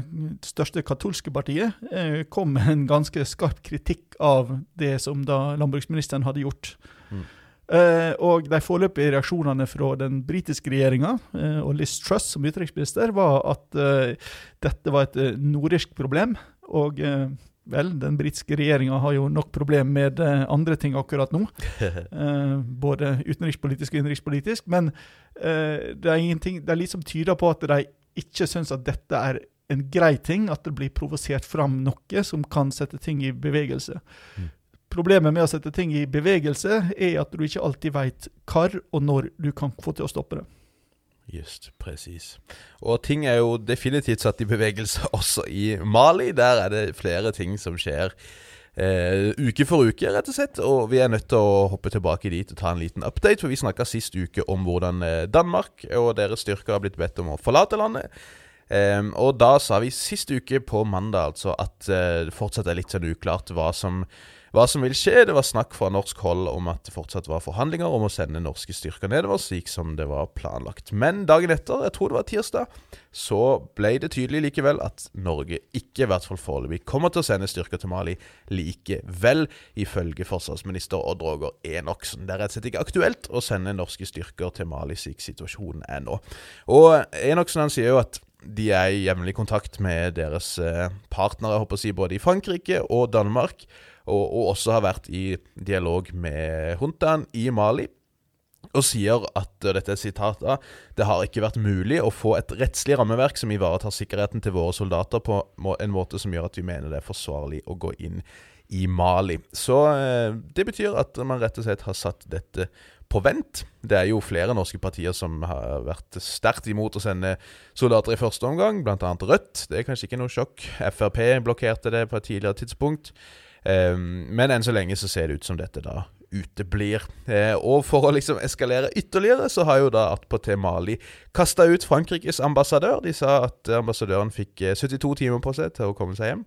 største katolske partiet, uh, kom med en ganske skarp kritikk av det som da landbruksministeren hadde gjort. Mm. Uh, og de foreløpige reaksjonene fra den britiske regjeringa og Liz Truss som utenriksminister var at dette var et nordirsk problem. Og eh, vel, den britiske regjeringa har jo nok problem med eh, andre ting akkurat nå. Eh, både utenrikspolitisk og innenrikspolitisk. Men eh, det er ingenting Det er litt som tyder på at de ikke syns at dette er en grei ting. At det blir provosert fram noe som kan sette ting i bevegelse. Mm. Problemet med å sette ting i bevegelse er at du ikke alltid veit hvor og når du kan få til å stoppe det. Just, presis. Og ting er jo definitivt satt i bevegelse også i Mali. Der er det flere ting som skjer eh, uke for uke, rett og slett. Og vi er nødt til å hoppe tilbake dit og ta en liten update. For vi snakka sist uke om hvordan eh, Danmark og deres styrker har blitt bedt om å forlate landet. Ehm, og da sa vi sist uke, på mandag, altså, at eh, det fortsatt er litt sånn uklart hva som, hva som vil skje. Det var snakk fra norsk hold om at det fortsatt var forhandlinger om å sende norske styrker nedover, slik som det var planlagt. Men dagen etter, jeg tror det var tirsdag, så ble det tydelig likevel at Norge ikke, i hvert fall foreløpig, kommer til å sende styrker til Mali likevel, ifølge forsvarsminister Odd Roger Enoksen. Det er rett og slett ikke aktuelt å sende norske styrker til Mali slik situasjonen er nå. Og Enoksen han sier jo at de er i jevnlig kontakt med deres eh, partnere, både i Frankrike og Danmark, og, og også har vært i dialog med juntaen i Mali. Og sier at, dette er sitat da, det har ikke vært mulig å få et rettslig rammeverk som ivaretar sikkerheten til våre soldater på en måte som gjør at vi mener det er forsvarlig å gå inn i Mali. Så eh, det betyr at man rett og slett har satt dette på vent. Det er jo flere norske partier som har vært sterkt imot å sende soldater i første omgang, bl.a. Rødt. Det er kanskje ikke noe sjokk. Frp blokkerte det på et tidligere tidspunkt. Ehm, men enn så lenge så ser det ut som dette da uteblir. Eh, og for å liksom eskalere ytterligere, så har jo da attpåtil Mali kasta ut Frankrikes ambassadør. De sa at ambassadøren fikk eh, 72 timer på seg til å komme seg hjem.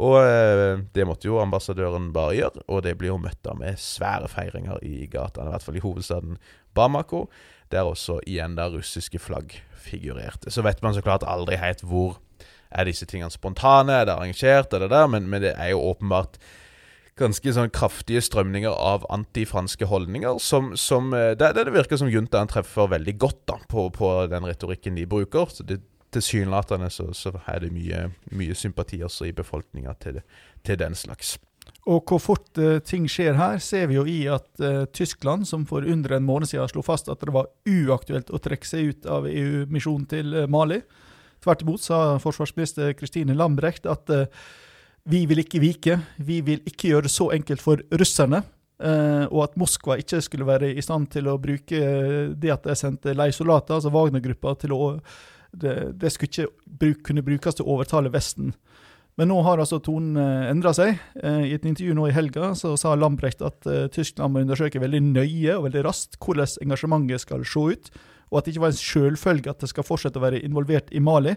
Og eh, det måtte jo ambassadøren bare gjøre, og det blir jo møtt da med svære feiringer i gatene, i hvert fall i hovedstaden Bamako, der også igjen da russiske flagg figurerte. Så vet man så klart aldri helt hvor er disse tingene spontane, er det arrangert, er det der, men, men det er jo åpenbart ganske sånn kraftige strømninger av antifranske holdninger, som, som eh, det, det virker som juntaen treffer veldig godt da, på, på den retorikken de bruker. så det Tilsynelatende så, så er det mye, mye sympati også i befolkninga til, til den slags. Og hvor fort uh, ting skjer her, ser vi jo i at uh, Tyskland, som for under en måned siden slo fast at det var uaktuelt å trekke seg ut av EU-misjonen til uh, Mali. Tvert imot sa forsvarsminister Kristine Lambrecht at eh, vi vil ikke vike, vi vil ikke gjøre det så enkelt for russerne. eh, og at Moskva ikke skulle være i stand til å bruke eh, det at de sendte leiesoldater, altså Wagner-gruppa, til å det, det skulle ikke bruk, kunne brukes til å overtale Vesten. Men nå har altså tonen endra seg. Eh, I et intervju nå i helga så sa Lambrecht at eh, Tyskland må undersøke veldig nøye og veldig raskt hvordan engasjementet skal se ut, og at det ikke var en selvfølge at det skal fortsette å være involvert i Mali.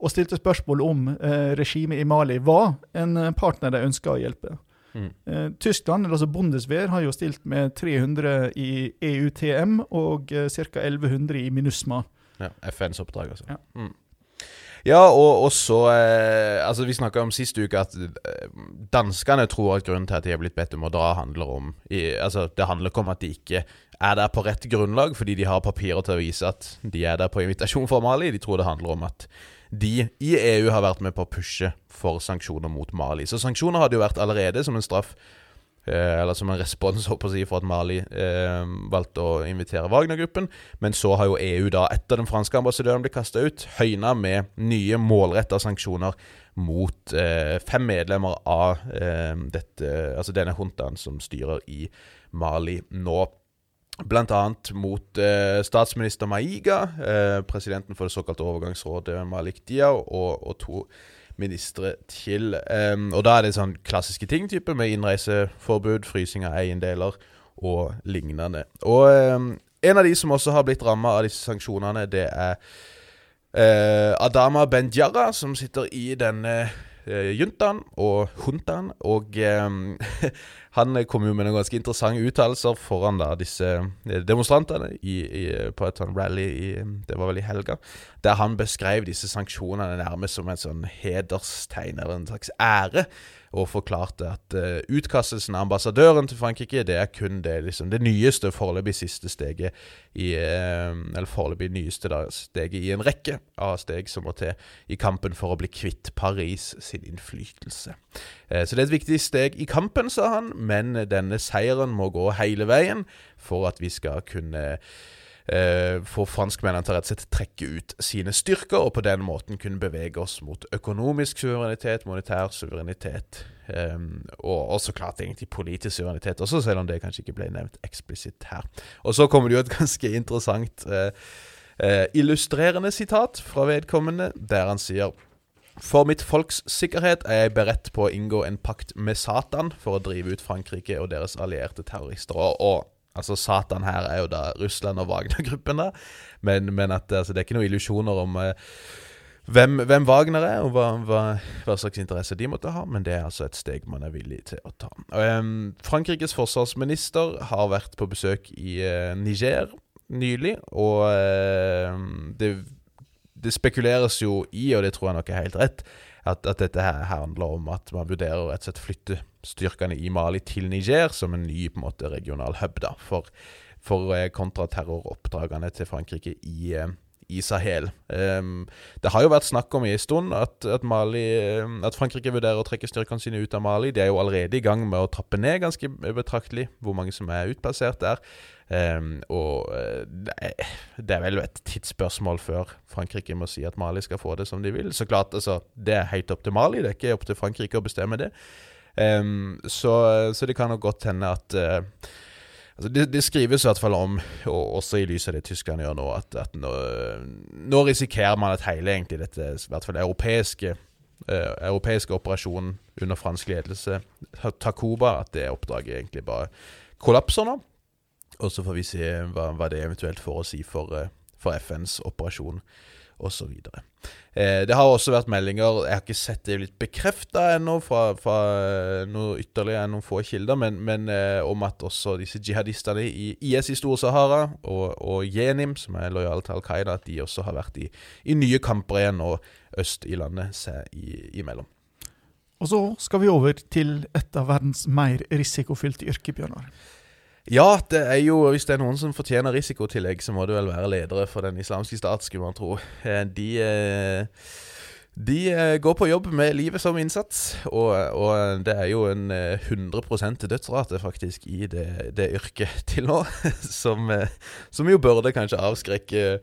Og stilte spørsmål om eh, regimet i Mali var en eh, partner de ønska å hjelpe. Mm. Eh, Tyskland, eller altså Bundeswehr, har jo stilt med 300 i EUTM og eh, ca. 1100 i MINUSMA. Ja, FNs oppdrag, altså. Ja. Mm. Ja, og, også eh, Altså, vi snakka om sist uke at eh, danskene tror at grunnen til at de har blitt bedt om å dra, handler om i, Altså, det handler ikke om at de ikke er der på rett grunnlag, fordi de har papirer til å vise at de er der på invitasjon for Mali. De tror det handler om at de i EU har vært med på å pushe for sanksjoner mot Mali. Så sanksjoner hadde jo vært allerede som en straff Eh, eller som en respons håper jeg, for at Mali eh, valgte å invitere Wagner-gruppen. Men så har jo EU, da, etter den franske ambassadøren ble kasta ut, høyna med nye målretta sanksjoner mot eh, fem medlemmer av eh, dette, altså denne juntaen som styrer i Mali nå. Annet mot eh, statsminister Maiga, eh, presidenten for det såkalte overgangsrådet Malik Dia, og, og to ministre til. Um, og da er det sånn klassiske ting, type med innreiseforbud, frysing av eiendeler og lignende. Og um, en av de som også har blitt ramma av disse sanksjonene, det er uh, Adama Benjara, som sitter i denne uh, juntaen og huntaen. Og um, han kom jo med noen ganske interessante uttalelser foran da disse eh, demonstrantene i, i, på et sånn rally i, det var vel i helga, der han beskrev disse sanksjonene nærmest som en sånn hederstegn eller en slags ære og forklarte at uh, utkastelsen av ambassadøren til Frankrike det er kun det, liksom, det nyeste, foreløpig siste steget i uh, Eller foreløpig nyeste da, steget i en rekke av steg som må til i kampen for å bli kvitt Paris sin innflytelse. Uh, så det er et viktig steg i kampen, sa han, men denne seieren må gå hele veien for at vi skal kunne eh, få franskmennene til rett og slett trekke ut sine styrker, og på den måten kunne bevege oss mot økonomisk suverenitet, monetær suverenitet, eh, og også klart egentlig politisk suverenitet også, selv om det kanskje ikke ble nevnt eksplisitt her. Og så kommer det jo et ganske interessant eh, eh illustrerende sitat fra vedkommende, der han sier for mitt folks sikkerhet er jeg beredt på å inngå en pakt med Satan for å drive ut Frankrike og deres allierte terrorister. Og Altså Satan her er jo da Russland og Wagner-gruppen, da. Men, men at altså, det er ikke noen illusjoner om uh, hvem, hvem, Wagner er, og hva, hva, hva, slags interesse de måtte ha. Men det er altså et steg man er villig til å ta. Um, Frankrikes forsvarsminister har vært på besøk i uh, Niger nylig, og uh, det, det spekuleres jo i, og det tror jeg nok er helt rett, at, at, dette her handler om at man vurderer rett og slett flytte styrkene i Mali til Niger som en ny på en måte regional hub da, for, for eh, kontraterroroppdragene til Frankrike i, eh, i Sahel. Um, det har jo vært snakk om i en stund at, at, Mali, eh, at, Frankrike vurderer å trekke styrkene sine ut av Mali. De er jo allerede i gang med å trappe ned ganske betraktelig hvor mange som er utplassert der. Um, og er, det er, vel et tidsspørsmål før Frankrike må si at Mali skal få det som de vil. Så klart, altså, Det er helt opp til Mali, det er ikke opp til Frankrike å bestemme det. Um, så, så, det kan nok godt hende at uh, altså det, det, skrives i hvert fall om, og også i lys av det tyskerne gjør nå, at, at nå, nå, risikerer man at hele egentlig dette i hvert fall europeiske uh, europeiske operasjonen under fransk ledelse, Takuba, at det oppdraget egentlig bare kollapser nå. Og så får vi se hva, hva det eventuelt får å si for, uh, for FNs operasjon osv. Eh, det har også vært meldinger, jeg har ikke sett det litt bekrefta ennå fra, fra eh, noe ytterligere enn noen få kilder, men, men eh, om at også disse jihadistene i IS i Stor-Sahara og, og, Jenim, som er lojale til Al Qaida, at de også har vært i, i nye kamper igjen og øst i landet seg imellom. Og så skal vi over til et av verdens mer risikofylte yrker, Bjørnar. Ja, det er jo hvis det er noen som fortjener risikotillegg, så må det vel være ledere for den islamske stat, skulle man tro. Eh, de, eh, de eh, går på jobb med livet som innsats, og, og det er jo en 100% dødsrate faktisk i det, det yrket til nå, som, som jo burde kanskje avskrekke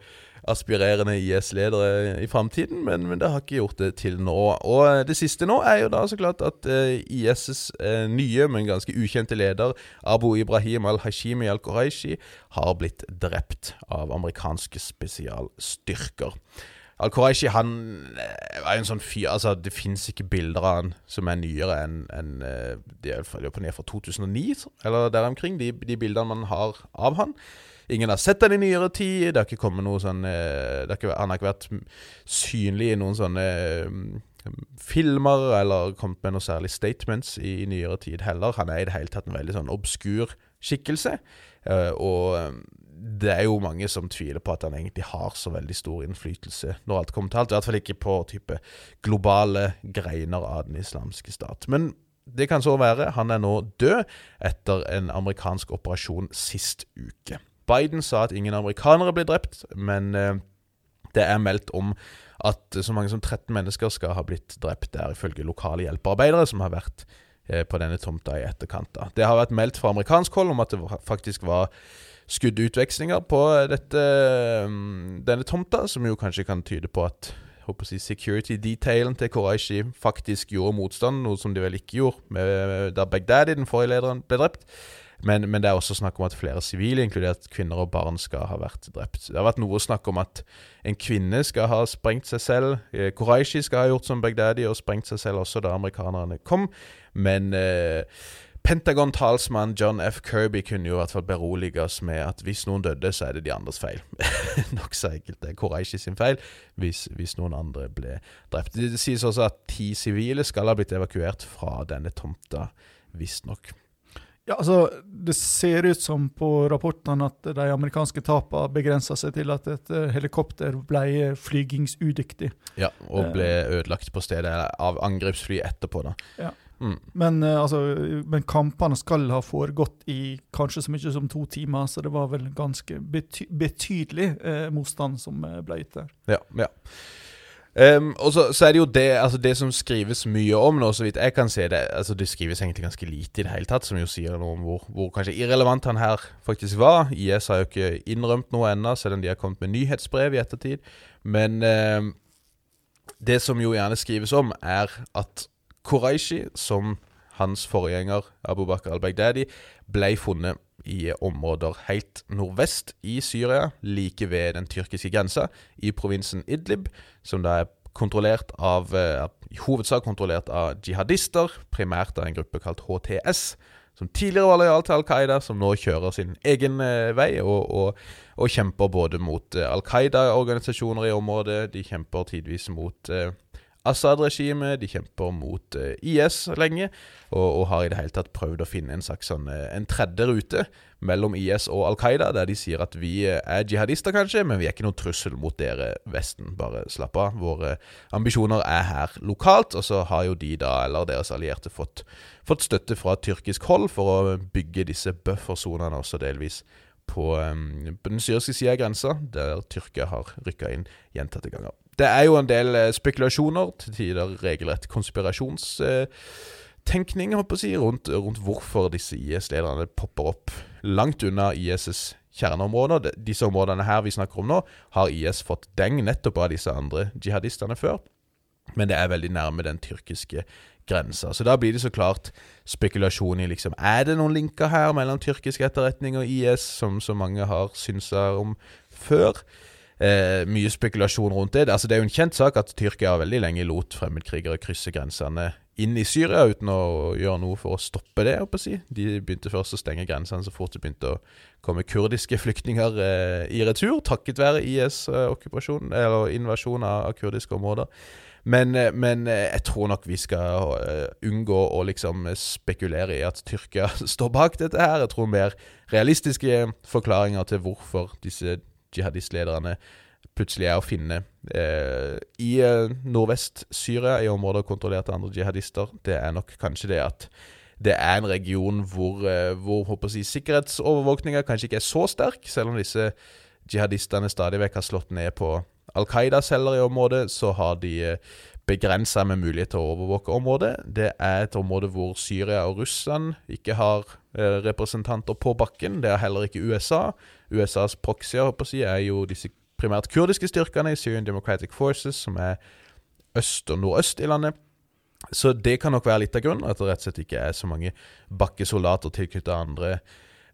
aspirerende IS-ledere i framtiden, men, men, det har ikke gjort det til nå. Og det siste nå er jo da så klart at eh, IS' eh, nye, men ganske ukjente leder, Abu Ibrahim al-Hashimi al-Quraishi, har blitt drept av amerikanske spesialstyrker. Al-Quraishi han er var en sånn fyr altså Det fins ikke bilder av han som er nyere enn en, De er på ned fra 2009, eller der omkring, de, de bildene man har av han. Ingen har sett den i nyere tid. Det har ikke kommet noe sånn eh, har ikke, Han har ikke vært synlig i noen sånne um, filmer eller kommet med noen særlig statements i, i, nyere tid heller. Han er i det hele tatt en veldig sånn obskur skikkelse. Uh, og det er jo mange som tviler på at han egentlig har så veldig stor innflytelse, når alt kommer til alt. I hvert fall ikke på type globale greiner av den islamske stat. Men det kan så være. Han er nå død etter en amerikansk operasjon sist uke. Biden sa at ingen amerikanere ble drept, men eh, det er meldt om at så mange som 13 mennesker skal ha blitt drept der, ifølge lokale hjelpearbeidere som har vært eh, på denne tomta i etterkant. da. Det har vært meldt fra amerikansk hold om at det faktisk var skuddutvekslinger på dette, mm, denne tomta, som jo kanskje kan tyde på at håper si, security detailen til Quraishi faktisk gjorde motstand, noe som de vel ikke gjorde med, da Baghdadi, den forrige lederen, ble drept. Men, men, det er også snakk om at flere sivile, inkludert kvinner og barn, skal ha vært drept. Det har vært noe snakk om at en kvinne skal ha sprengt seg selv. Eh, Quraishi skal ha gjort som Baghdadi og sprengt seg selv også da amerikanerne kom. Men eh, Pentagon-talsmann John F. Kirby kunne jo i hvert fall berolige oss med at hvis noen døde, så er det de andres feil. Nokså enkelt. Det er Quraishi sin feil hvis, hvis, noen andre ble drept. Det sies også at ti sivile skal ha blitt evakuert fra denne tomta, visstnok. Ja, altså, Det ser ut som på rapportene at de amerikanske tapene begrensa seg til at et eh, helikopter ble flygingsudyktig. Ja, og ble eh. ødelagt på stedet av angrepsfly etterpå. da. Ja. Mm. Men, uh, altså, men, kampene skal ha foregått i kanskje så mye som to timer, så det var vel ganske bety betydelig eh, motstand som ble gitt der. Ja, ja. Um, og så, så, er det jo det, altså det som skrives mye om nå, så vidt jeg kan se det altså Det skrives egentlig ganske lite i det hele tatt, som jo sier noe om hvor, hvor kanskje irrelevant han her faktisk var. IS har jo ikke innrømt noe ennå, selv om de har kommet med nyhetsbrev i ettertid. Men um, det som jo gjerne skrives om, er at Quraishi, som hans forgjenger Abu Bakr al-Baghdadi, ble funnet i områder helt nordvest i Syria, like ved den tyrkiske grensa, i provinsen Idlib, som da er kontrollert av, eh, i hovedsak kontrollert av jihadister, primært av en gruppe kalt HTS, som tidligere var lojal til Al Qaida, som nå kjører sin egen eh, vei og, og, og, kjemper både mot eh, Al Qaida-organisasjoner i området, de kjemper tidvis mot Assad-regimet. De kjemper mot uh, IS lenge, og, og, har i det hele tatt prøvd å finne en slags sånn, uh, en tredje rute mellom IS og Al Qaida, der de sier at vi uh, er jihadister, kanskje, men vi er ikke noen trussel mot dere, Vesten. Bare slapp av. Våre ambisjoner er her lokalt, og så har jo de da, eller deres allierte, fått, fått støtte fra tyrkisk hold for å bygge disse buffersonene også delvis på, på den syriske sida av grensa, der Tyrkia har rykka inn gjentatte ganger det er jo en del eh, spekulasjoner, til tider regelrett konspirasjonstenkning, håper jeg rundt, rundt hvorfor disse IS-lederne popper opp langt unna IS' kjerneområder. Disse områdene her vi snakker om nå, har IS fått deng nettopp av disse andre jihadistene før. Men det er veldig nærme den tyrkiske grensa. Så da blir det så klart spekulasjon i liksom Er det noen linker her mellom tyrkisk etterretning og IS, som så mange har synsa om før? Eh, mye spekulasjon rundt det. Altså, det er jo en kjent sak at Tyrkia veldig lenge lot fremmedkrigere krysse grensene inn i Syria uten å gjøre noe for å stoppe det. å si. De begynte først å stenge grensene så fort det begynte å komme kurdiske flyktninger eh, i retur, takket være IS-okkupasjon, eh, eller invasjon av, av kurdiske områder. Men, eh, men, eh, jeg tror nok vi skal unngå å liksom spekulere i at Tyrkia står bak dette her. Jeg tror mer realistiske forklaringer til hvorfor disse jihadistlederne plutselig er å finne eh, i eh, nordvest-Syria, i områder kontrollert av andre jihadister. Det er nok kanskje det at det er en region hvor, eh, hvor håper jeg, sikkerhetsovervåkninga kanskje ikke er så sterk, selv om disse jihadistene stadig vekk har slått ned på Al Qaida-celler i området, så har de eh, begrensa med mulighet til å overvåke området. Det er et område hvor Syria og Russland ikke har representanter på bakken. Det er heller ikke USA. USAs proxyer si, er jo disse primært kurdiske styrkene i Syrian Democratic Forces, som er øst og nordøst i landet. Så det kan nok være litt av grunnen, at det rett og slett ikke er så mange bakkesoldater tilknyttet andre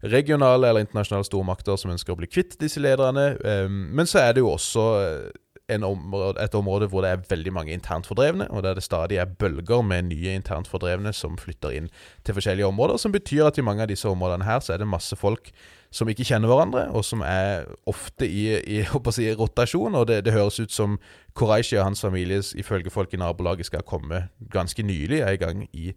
regionale eller internasjonale stormakter som ønsker å bli kvitt disse lederne. Ehm, men så er det jo også område, et område hvor det er veldig mange internt fordrevne, og der det stadig er bølger med nye internt fordrevne som flytter inn til forskjellige områder, som betyr at i mange av disse områdene her så er det masse folk som ikke kjenner hverandre, og som er ofte i, i, si, rotasjon. Og det, det, høres ut som Quraishi og hans familie ifølge folk i nabolaget skal komme ganske nylig i gang i,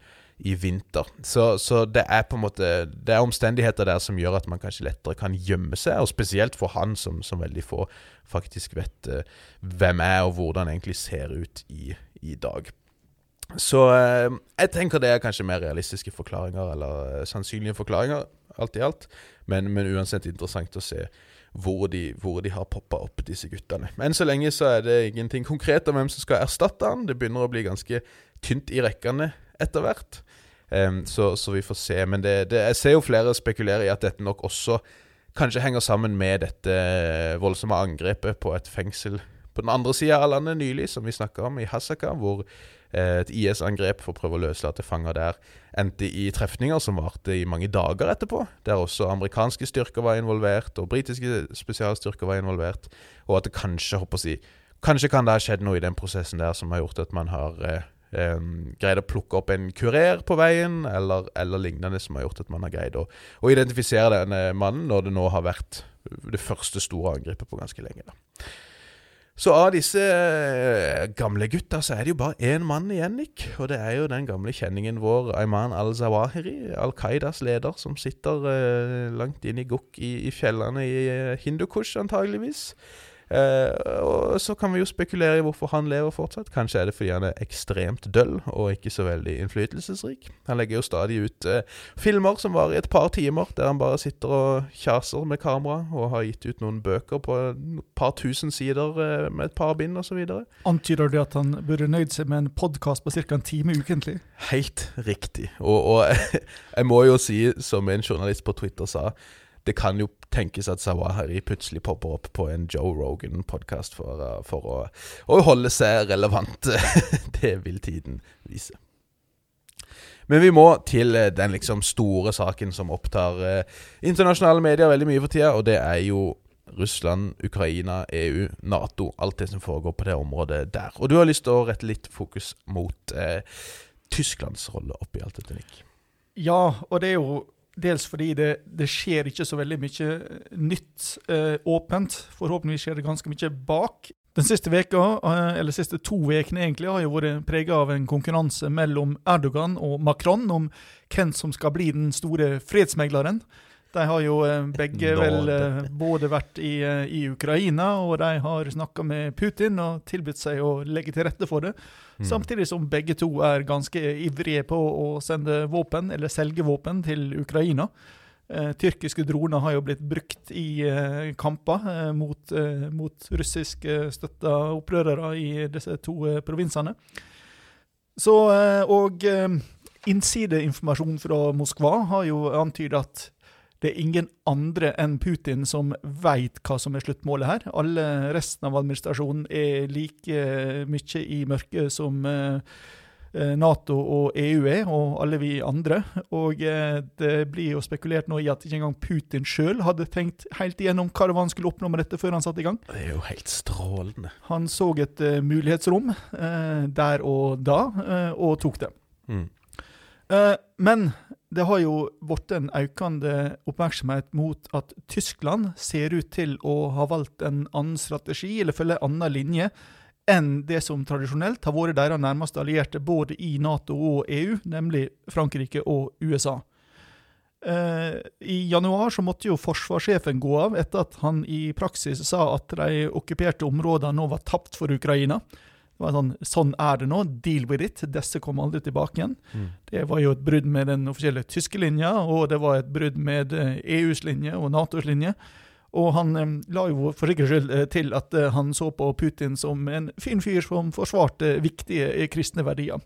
i vinter. Så, så, det er på en måte Det er omstendigheter der som gjør at man kanskje lettere kan gjemme seg, og spesielt for han som, som veldig få faktisk vet uh, hvem er, og hvordan han egentlig ser ut i, i dag. Så uh, jeg tenker det er kanskje mer realistiske forklaringer, eller uh, sannsynlige forklaringer, alt i alt. Men, men uansett interessant å se hvor de, hvor de har poppa opp, disse guttene. Men så lenge så er det ingenting konkret om hvem som skal erstatte han. Det begynner å bli ganske tynt i rekkene etter hvert. Um, så, så vi får se. Men det, det, jeg ser jo flere spekulere i at dette nok også kanskje henger sammen med dette voldsomme angrepet på et fengsel på den andre sida av landet nylig, som vi snakka om, i Hasaka, hvor eh, et IS-angrep for å prøve å løslate fanger der endte i trefninger som varte i mange dager etterpå, der også amerikanske styrker var involvert, og britiske spesialstyrker var involvert, og at det kanskje, håper jeg, kanskje kan det ha skjedd noe i den prosessen der som har gjort at man har eh, greid å plukke opp en kurer på veien, eller, eller lignende, som har gjort at man har greid å, å identifisere denne mannen, når det nå har vært det første store angrepet på ganske lenge. da. Så av disse eh, gamle gutta, så er det jo bare én mann igjen, Nick. Og det er jo den gamle kjenningen vår, Ayman al-Zawahiri, Al Qaidas leder, som sitter eh, langt inn i gokk i, i fjellene i eh, Hindukush, antageligvis. Eh, og så kan vi jo spekulere i hvorfor han lever fortsatt. Kanskje er det fordi han er ekstremt døll og ikke så veldig innflytelsesrik. Han legger jo stadig ut eh, filmer som varer i et par timer, der han bare sitter og kjaser med kamera, og har gitt ut noen bøker på et par tusen sider eh, med et par bind osv. Antyder det at han burde nøyd seg med en podkast på ca. en time ukentlig? Helt riktig. Og, og jeg må jo si, som en journalist på Twitter sa, det kan jo tenkes at Sawahari plutselig popper opp på en Joe Rogan-podkast for, uh, for å, å holde seg relevant. det vil tiden vise. Men vi må til eh, den liksom store saken som opptar eh, internasjonale medier veldig mye for tida, og det er jo Russland, Ukraina, EU, Nato. Alt det som foregår på det området der. Og du har lyst til å rette litt fokus mot eh, Tysklands rolle oppi alt dette, Nick. Ja, og det er jo dels fordi det, det skjer ikke så veldig mye nytt eh, åpent. Forhåpentligvis skjer det ganske mye bak. Den siste veka, eh, eller siste to ukene egentlig, har jo vært prega av en konkurranse mellom Erdogan og Macron om hvem som skal bli den store fredsmegleren. De har jo eh, begge vel eh, både vært i, eh, i Ukraina, og de har snakka med Putin og tilbudt seg å legge til rette for det. Mm. Samtidig som begge to er ganske ivrige på å sende våpen, eller selge våpen, til Ukraina. Eh, tyrkiske droner har jo blitt brukt i eh, kamper eh, mot, eh, mot russiskstøtta opprørere i disse to provinsene. Så, og innsideinformasjon fra Moskva har jo antydet at det er ingen andre enn Putin som veit hva som er sluttmålet her. Alle resten av administrasjonen er like mye i mørket som eh, eh, Nato og EU er, og alle vi andre. Og eh, det blir jo spekulert nå i at ikke engang Putin sjøl hadde tenkt helt igjennom hva det var han skulle oppnå med dette før han satte i gang. Det er jo helt strålende. Han så et eh, mulighetsrom eh, der og da, eh, og tok det. Mm. Eh, men det har jo blitt en økende oppmerksomhet mot at Tyskland ser ut til å ha valgt en annen strategi, eller følge en annen linje, enn det som tradisjonelt har vært deres nærmeste allierte både i Nato og EU, nemlig Frankrike og USA. Eh, I januar så måtte jo forsvarssjefen gå av etter at han i praksis sa at de okkuperte områdene nå var tapt for Ukraina. Var sånn, sånn er det nå, deal with it. Disse kommer aldri tilbake igjen. Mm. Det var jo et brudd med den offisielle tyske linja, og det var et brudd med eh, EUs linje og Natos linje. Og han eh, la jo for sikkerhets skyld eh, til at eh, han så på Putin som en fin fyr som forsvarte viktige eh, kristne verdier.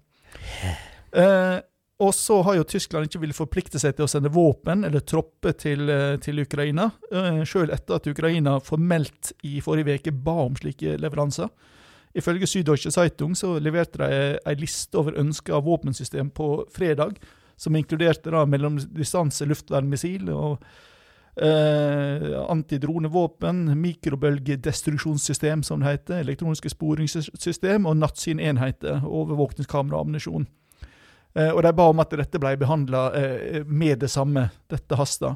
Eh, og så har jo Tyskland ikke villet forplikte seg til å sende våpen eller tropper til, til Ukraina, sjøl etter at Ukraina formelt i forrige uke ba om slike leveranser. Ifølge Syddeutsche Zeitung så leverte de ei liste over ønska våpensystem på fredag, som inkluderte da mellomdistanse luftvernmissil og eh, antidronevåpen, mikrobølgedestruksjonssystem, som det heter, elektroniske sporingssystem og Natsyn-enheter, overvåkningskamera og ammunisjon. Eh, og de ba om at dette ble behandla eh, med det samme. Dette hasta.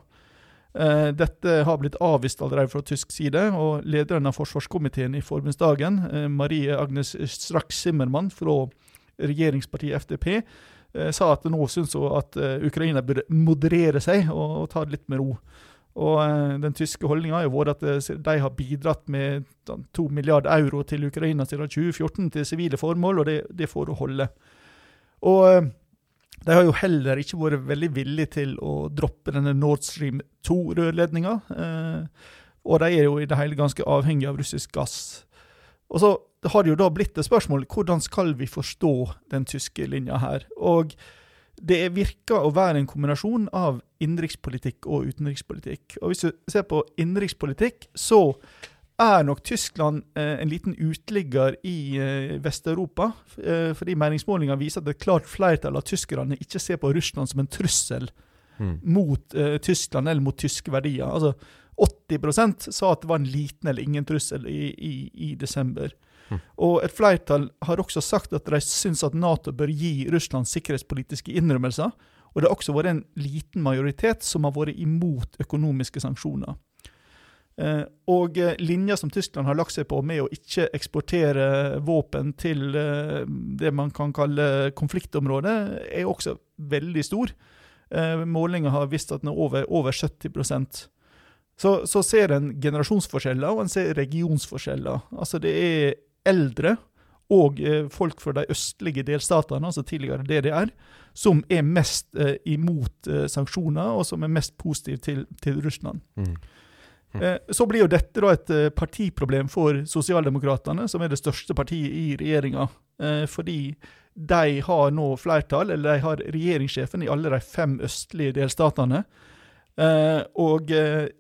Eh, dette har blitt avvist allerede fra tysk side, og lederen av forsvarskomiteen i forbundsdagen, eh, Marie Agnes Strack-Zimmermann fra regjeringspartiet FDP, eh, sa at nå syns hun at Ukraina burde moderere seg og, ta det litt med ro. Og Den tyske holdninga har jo vært at de har bidratt med to milliarder euro til Ukraina siden 2014 til sivile formål, og det, det får du holde. Og de har jo heller ikke vært veldig villige til å droppe denne Nord Stream 2-rørledninga. Eh, og de er jo i det hele ganske avhengige av russisk gass. Og så har det jo da blitt et spørsmål hvordan skal vi forstå den tyske linja her. Og det virker å være en kombinasjon av innenrikspolitikk og utenrikspolitikk. Og Hvis du ser på innenrikspolitikk, så er nok Tyskland eh, en liten uteligger i eh, Vest-Europa. Eh, fordi meningsmålinger viser at et klart flertall av tyskerne ikke ser på Russland som en trussel Mm. mot Tyskland eller mot tyske verdier. Altså 80% sa at det var en liten eller ingen trussel i, i, i desember. Mm. Og et flertall har også sagt at de syns at Nato bør gi Russland sikkerhetspolitiske innrømmelser. Og det har også vært en liten majoritet som har vært imot økonomiske sanksjoner. Eh, og eh, linja som Tyskland har lagt seg på med å ikke eksportere våpen til eh, det man kan kalle konfliktområdet, er også veldig stor. Målinger har vist at den er over, over 70% så, så ser en generasjonsforskjeller, og en ser regionsforskjeller. Altså det er eldre og folk fra de østlige delstatene, altså tidligere DDR, som er mest imot sanksjoner, og som er mest positive til, til Russland. Mm. Eh, Så blir jo dette da et eh, partiproblem for Sosialdemokratene, som er det største partiet i regjeringa. Eh, Fordi de har nå flertall, eller de har regjeringssjefen i alle de fem østlige delstatene. Og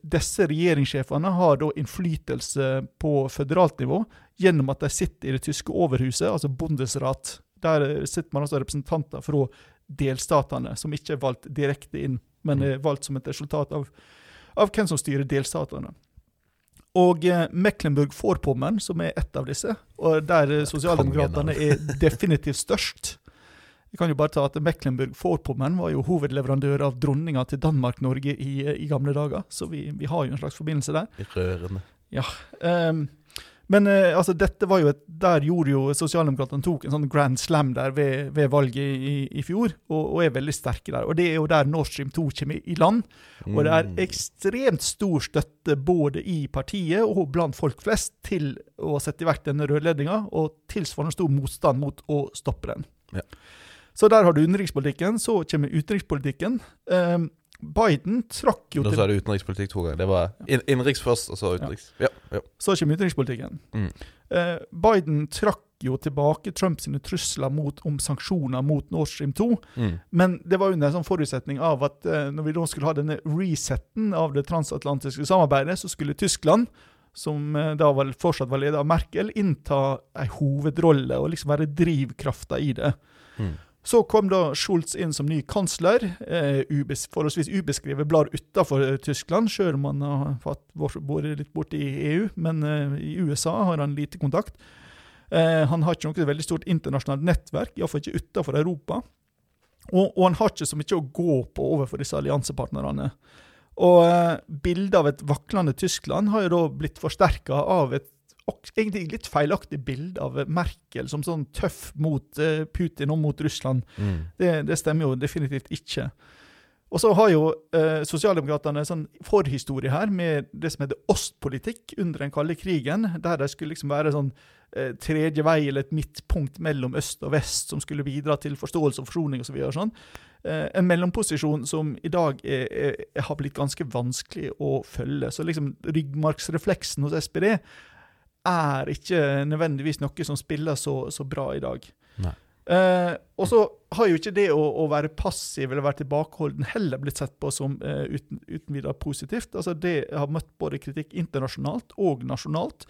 disse regjeringssjefene har da innflytelse på føderalt nivå gjennom at de sitter i det tyske overhuset, altså Bundesrat. Der sitter man altså representanter fra delstatene, som ikke er valgt direkte inn, men er valgt som et resultat av av hvem som styrer delstatene. Og eh, Mecklenburg-Vorpommern, som er ett av disse, og der eh, sosialdemokratene er definitivt størst. Vi kan jo bare ta at Mecklenburg-Vorpommern var jo hovedleverandør av dronninga til Danmark-Norge i, eh, i gamle dager, så vi, vi har jo en slags forbindelse der. Rørende. Ehm, men eh, altså, dette var jo et, der gjorde jo sosialdemokratene tok en sånn grand slam der ved, ved valget i, i fjor, og, og er veldig sterke der. Og det er jo der Nord Stream 2 kommer i land. Og det er Mm. ekstremt stor støtte både i partiet og blant folk flest til å sette i verk denne rørledninga, og tilsvarende stor motstand mot å stoppe den. Ja. Så der har du utenrikspolitikken. Så kommer utenrikspolitikken. Ehm, Biden trakk jo Nå sa du utenrikspolitikk to ganger. Det var inn- innenriks først, og så utenriks. Ja. ja. Så kommer utenrikspolitikken. Mm. Eh, Biden trakk jo tilbake Trumps trusler mot, om sanksjoner mot Nord Stream 2. Mm. Men det var under en sånn forutsetning av at eh, når vi da skulle ha denne resetten av det transatlantiske samarbeidet, så skulle Tyskland, som eh, da var, fortsatt var ledet av Merkel, innta en hovedrolle og liksom være drivkrafta i det. Mm. Så kom da Schulz inn som ny kansler, eh, ubes, forholdsvis ubeskrevet blar utafor Tyskland, sjøl om han har vært litt borte i EU, men eh, i USA har han lite kontakt. Eh, han har ikke noe veldig stort internasjonalt nettverk, iallfall ikke utafor Europa. Og, og han har ikke så mye å gå på overfor disse alliansepartnerne. Og eh, bildet av et vaklende Tyskland har jo da blitt forsterka av et egentlig litt feilaktig bilde av Merkel som sånn tøff mot eh, Putin og mot Russland. Mm. Det, det stemmer jo definitivt ikke. Og så har jo eh, sosialdemokratene sånn forhistorie her med det som heter ostpolitikk under den kalde krigen, der de skulle liksom være sånn eh, tredje vei eller et midtpunkt mellom øst og vest som skulle bidra til forståelse og forsoning osv. Sånn. Eh, en mellomposisjon som i dag er, er, har blitt ganske vanskelig å følge. Så liksom ryggmargsrefleksen hos SPD er ikke nødvendigvis noe som spiller så, så bra i dag. Eh, og så har jo ikke det å, å være passiv eller være tilbakeholden heller blitt sett på som eh, uten, uten videre positivt. Altså Det har møtt både kritikk internasjonalt og nasjonalt.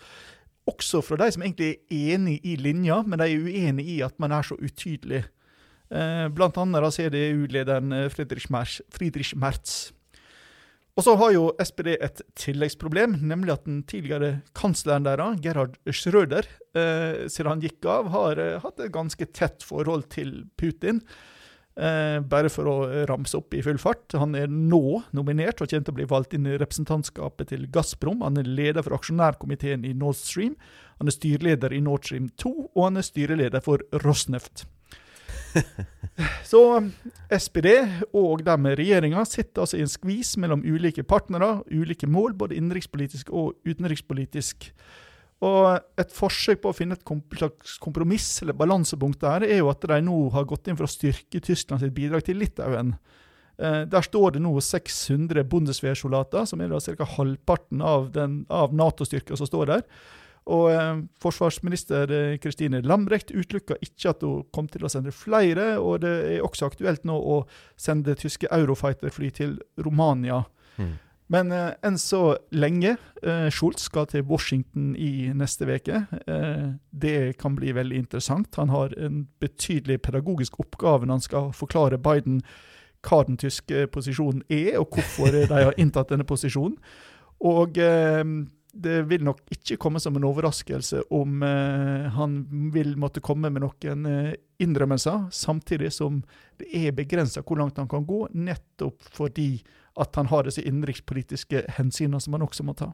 Også fra de som egentlig er enig i linja, men de er uenig i at man er så utydelig. Eh, blant annet da CDU-lederen eh, Friedrich Merz. Friedrich Merz. Og så har jo SPD et tilleggsproblem, nemlig at den tidligere kansleren deres, Gerhard Schröder, eh, siden han gikk av, har eh, hatt et ganske tett forhold til Putin. Eh, bare for å ramse opp i full fart. Han er nå nominert og kommer til å bli valgt inn i representantskapet til Gazprom. Han er leder for aksjonærkomiteen i Nord Stream. Han er styreleder i Nord Stream 2, og han er styreleder for Rosneft. Så SPD og de med regjeringa sitter altså i en skvis mellom ulike partnere, ulike mål, både innenrikspolitisk og utenrikspolitisk. Og Et forsøk på å finne et slags kompromiss eller balansepunkt der, er jo at de nå har gått inn for å styrke Tyskland sitt bidrag til Litauen. Eh, der står det nå 600 Bundeswehr-soldater, som er da ca. halvparten av, av Nato-styrka som står der. Og eh, forsvarsminister eh, Kristine Lambrecht utelukka ikke at hun kom til å sende flere, og det er også aktuelt nå å sende tyske Eurofighter-fly til Romania. Mm. Men eh, enn så lenge eh, Schultz skal til Washington i neste uke. Eh, det kan bli veldig interessant. Han har en betydelig pedagogisk oppgave når han skal forklare Biden hva den tyske posisjonen er, og hvorfor de har inntatt denne posisjonen. Og eh, det vil nok ikke komme som en overraskelse om eh, han vil måtte komme med noen eh, innrømmelser, samtidig som det er begrensa hvor langt han kan gå, nettopp fordi at han har disse innenrikspolitiske hensynene som han også må ta.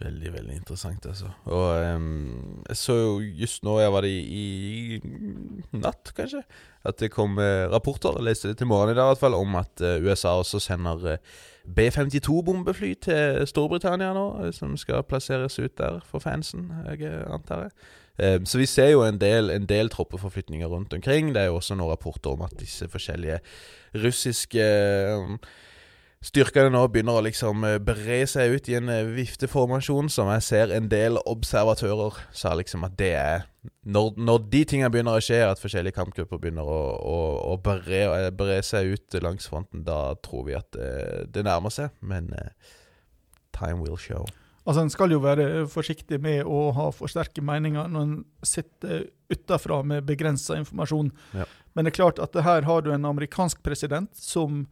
Veldig, veldig interessant, altså. Og um, jeg så jo just nå, jeg var det i, i natt, kanskje, at det kom eh, rapporter, jeg leste det til morgenen i dag i hvert fall, om at eh, USA også sender eh, B-52-bombefly til Storbritannia nå, eh, som skal plasseres ut der for fansen, jeg eh, antar jeg. Ehm, så vi ser jo en del, en del troppeforflytninger rundt omkring. Det er jo også noen rapporter om at disse forskjellige russiske eh, Styrkene nå begynner å liksom eh, bre seg ut i en eh, vifteformasjon som jeg ser en del observatører sa liksom at det er Når, når de tingene begynner å skje, at forskjellige kampgrupper begynner å, å, å bre, eh, bre, seg ut langs fronten, da tror vi at det, det nærmer seg. Men uh, time will show. Altså, En skal jo være forsiktig med å ha for sterke meninger når en sitter utafra med begrensa informasjon. Ja. Men det er klart at her har du en amerikansk president som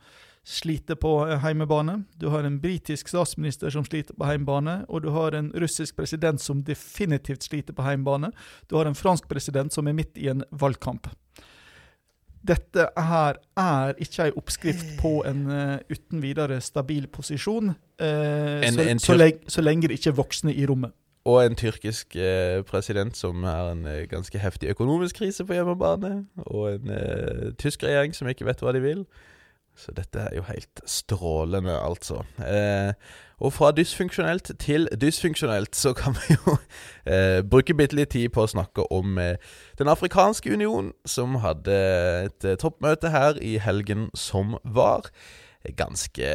sliter på heimebane. Du har en britisk statsminister som sliter på heimebane, og du har en russisk president som definitivt sliter på heimebane. Du har en fransk president som er midt i en valgkamp. Dette her er ikke ei oppskrift på en uh, uten videre stabil posisjon, uh, En- så, en så, lenge, så lenge det ikke er voksne i rommet. Og en tyrkisk eh, president som har en ganske heftig økonomisk krise på hjemmebane. Og en tysk regjering som ikke vet hva de vil. Så dette er jo helt strålende, altså. Eh, og fra dysfunksjonelt til dysfunksjonelt, så kan vi jo eh, bruke bitte litt tid på å snakke om eh, Den afrikanske union, som hadde et eh, toppmøte her i helgen som var. Ganske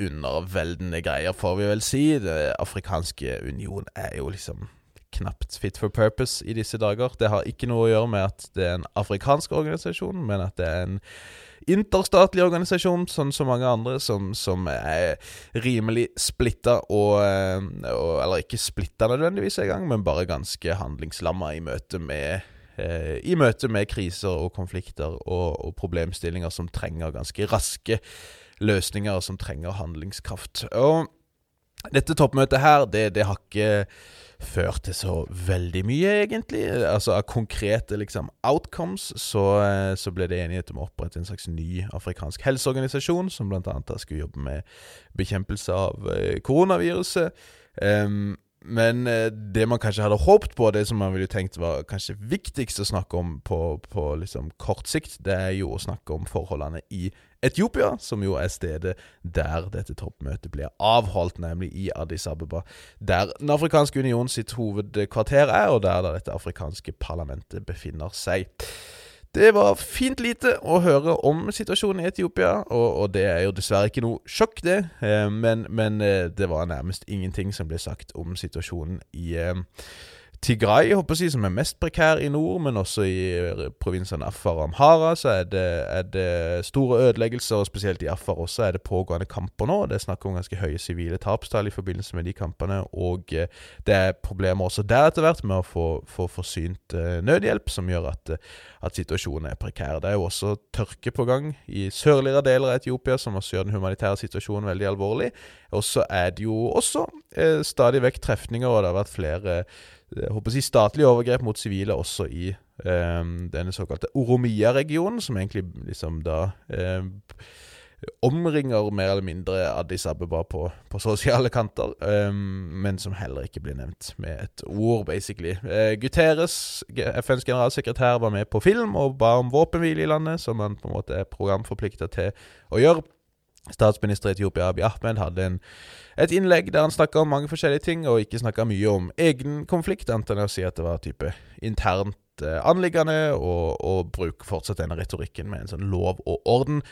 underveldende greier, får vi vel si. Den afrikanske union er jo liksom knapt fit for purpose i disse dager. Det har ikke noe å gjøre med at det er en afrikansk organisasjon, men at det er en interstatlig organisasjon, sånn som mange andre, som, som er rimelig splitta og, eh, og Eller ikke splitta nødvendigvis engang, men bare ganske handlingslamma i møte med eh, I møte med kriser og konflikter og, og problemstillinger som trenger ganske raske løsninger, som trenger handlingskraft. Og dette toppmøtet her, det, det har ikke ført til så veldig mye, egentlig. Altså Av konkrete liksom outcomes så, eh, så ble det enighet om å opprette en slags ny afrikansk helseorganisasjon, som bl.a. skulle jobbe med bekjempelse av eh, koronaviruset. Um, men eh, det man kanskje hadde håpet på, det som man ville tenkt var kanskje viktigst å snakke om på, på liksom kort sikt, det er jo å snakke om forholdene i Etiopia, som jo er stedet der dette toppmøtet blir avholdt, nemlig i Addis Abeba. Der Den afrikanske union sitt hovedkvarter er, og der dette afrikanske parlamentet befinner seg. Det var fint lite å høre om situasjonen i Etiopia, og, og det er jo dessverre ikke noe sjokk, det. Eh, men, men eh, det var nærmest ingenting som ble sagt om situasjonen i eh, Tigray, som er mest prekær i nord, men også i provinsen provinsene Afar og Amhara så er det, er det store ødeleggelser, og spesielt i Afar også er det pågående kamper nå. Det er snakk om ganske høye sivile tapstall i forbindelse med de kampene, og eh, det er problemer også der etter hvert med å få, få forsynt eh, nødhjelp, som gjør at, eh, at situasjonen er prekær. Det er jo også tørke på gang i sørligere deler av Etiopia, som også gjør den humanitære situasjonen veldig alvorlig. Og så er det jo også eh, stadig vekk trefninger, og det har vært flere jeg håper å si statlige overgrep mot sivile også i eh, denne såkalte Oromia-regionen, som egentlig liksom da eh, omringer mer eller mindre Addis Abeba på, på sosiale kanter, eh, men som heller ikke blir nevnt med et ord, basically. Eh, Guterres, FNs generalsekretær, var med på film og ba om våpenhvile i landet, som han på en måte er programforplikta til å gjøre. Statsminister Etiopia Abiy Ahmed hadde en, et innlegg der han snakka om mange forskjellige ting, og ikke snakka mye om egen konflikt, annet enn å si at det var type internt eh, anliggende, og, og bruke fortsatt denne retorikken med en sånn lov og orden.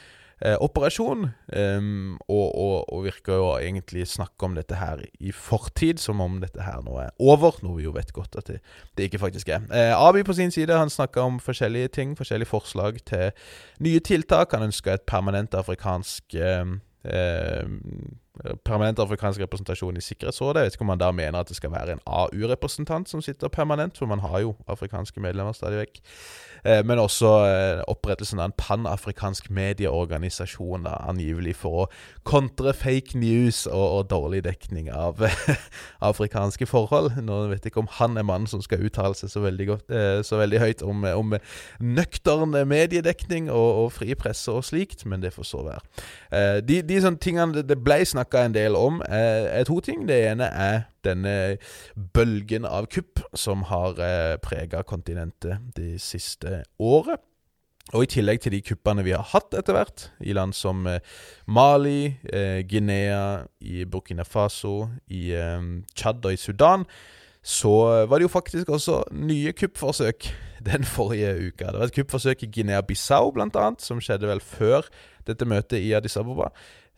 eh, operasjon. Um, og, og, og, virker jo egentlig snakke om dette her i fortid, som om dette her nå er over. Noe vi jo vet godt at det, det ikke faktisk er. Eh, Abi på sin side han snakka om forskjellige ting, forskjellige forslag til nye tiltak. Han ønska et permanent afrikansk eh, permanent afrikansk representasjon i Sikkerhetsrådet. Jeg vet ikke om man da mener at det skal være en AU-representant som sitter permanent, for man har jo afrikanske medlemmer stadig vekk. Eh, men også eh, opprettelsen av en panafrikansk medieorganisasjon, da, angivelig for å kontre fake news og, og dårlig dekning av afrikanske forhold. Nå vet jeg ikke om han er mannen som skal uttale seg så veldig, godt, eh, så veldig høyt om, om nøktern mediedekning og, og, fri presse og slikt, men det får så være. De, de sånne tingene det ble snakka en del om, er to ting. Det ene er denne bølgen av kupp som har eh, prega kontinentet det siste året. Og i tillegg til de kuppene vi har hatt etter hvert, i land som eh, Mali, eh, Guinea, i Burkina Faso, i eh, Tsjad og i Sudan, så var det jo faktisk også nye kuppforsøk den forrige uka. Det var et kuppforsøk i Guinea-Bissau, blant annet, som skjedde vel før dette møtet i Addis Ababa.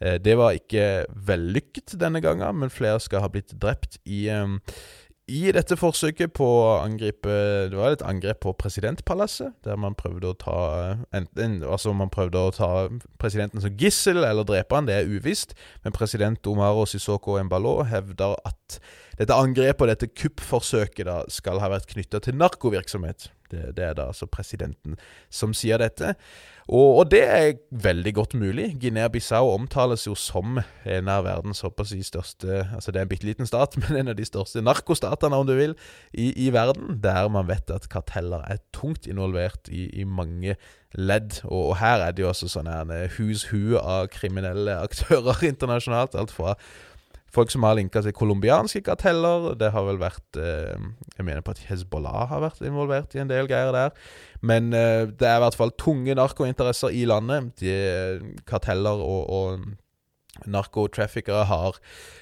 Eh, det var ikke vellykket denne gangen, men flere skal ha blitt drept i, i dette forsøket på å angripe Det var et angrep på presidentpalasset, der man prøvde å ta enten, Altså man prøvde å ta presidenten som gissel eller drepe han, det er uvisst. Men president Omaro Sissoko Embalo hevder at dette angrepet og dette kuppforsøket da skal ha vært knytta til narkovirksomhet. Det, det, er da altså presidenten som sier dette. Og, og det er veldig godt mulig. Guinea-Bissau omtales jo som en av verdens håper jeg, største Altså det er en bitte liten stat, men en av de største narkostatene, om du vil, i, i, verden. Der man vet at karteller er tungt involvert i, i mange ledd. Og, og, her er det jo også sånn hus hu av kriminelle aktører internasjonalt. Alt fra folk som har linka til colombianske karteller. Det har vel vært eh, Jeg mener på at Hezbollah har vært involvert i en del greier der. Men eh, det er i hvert fall tunge narkointeresser i landet. De, karteller og, og narkotraffickere har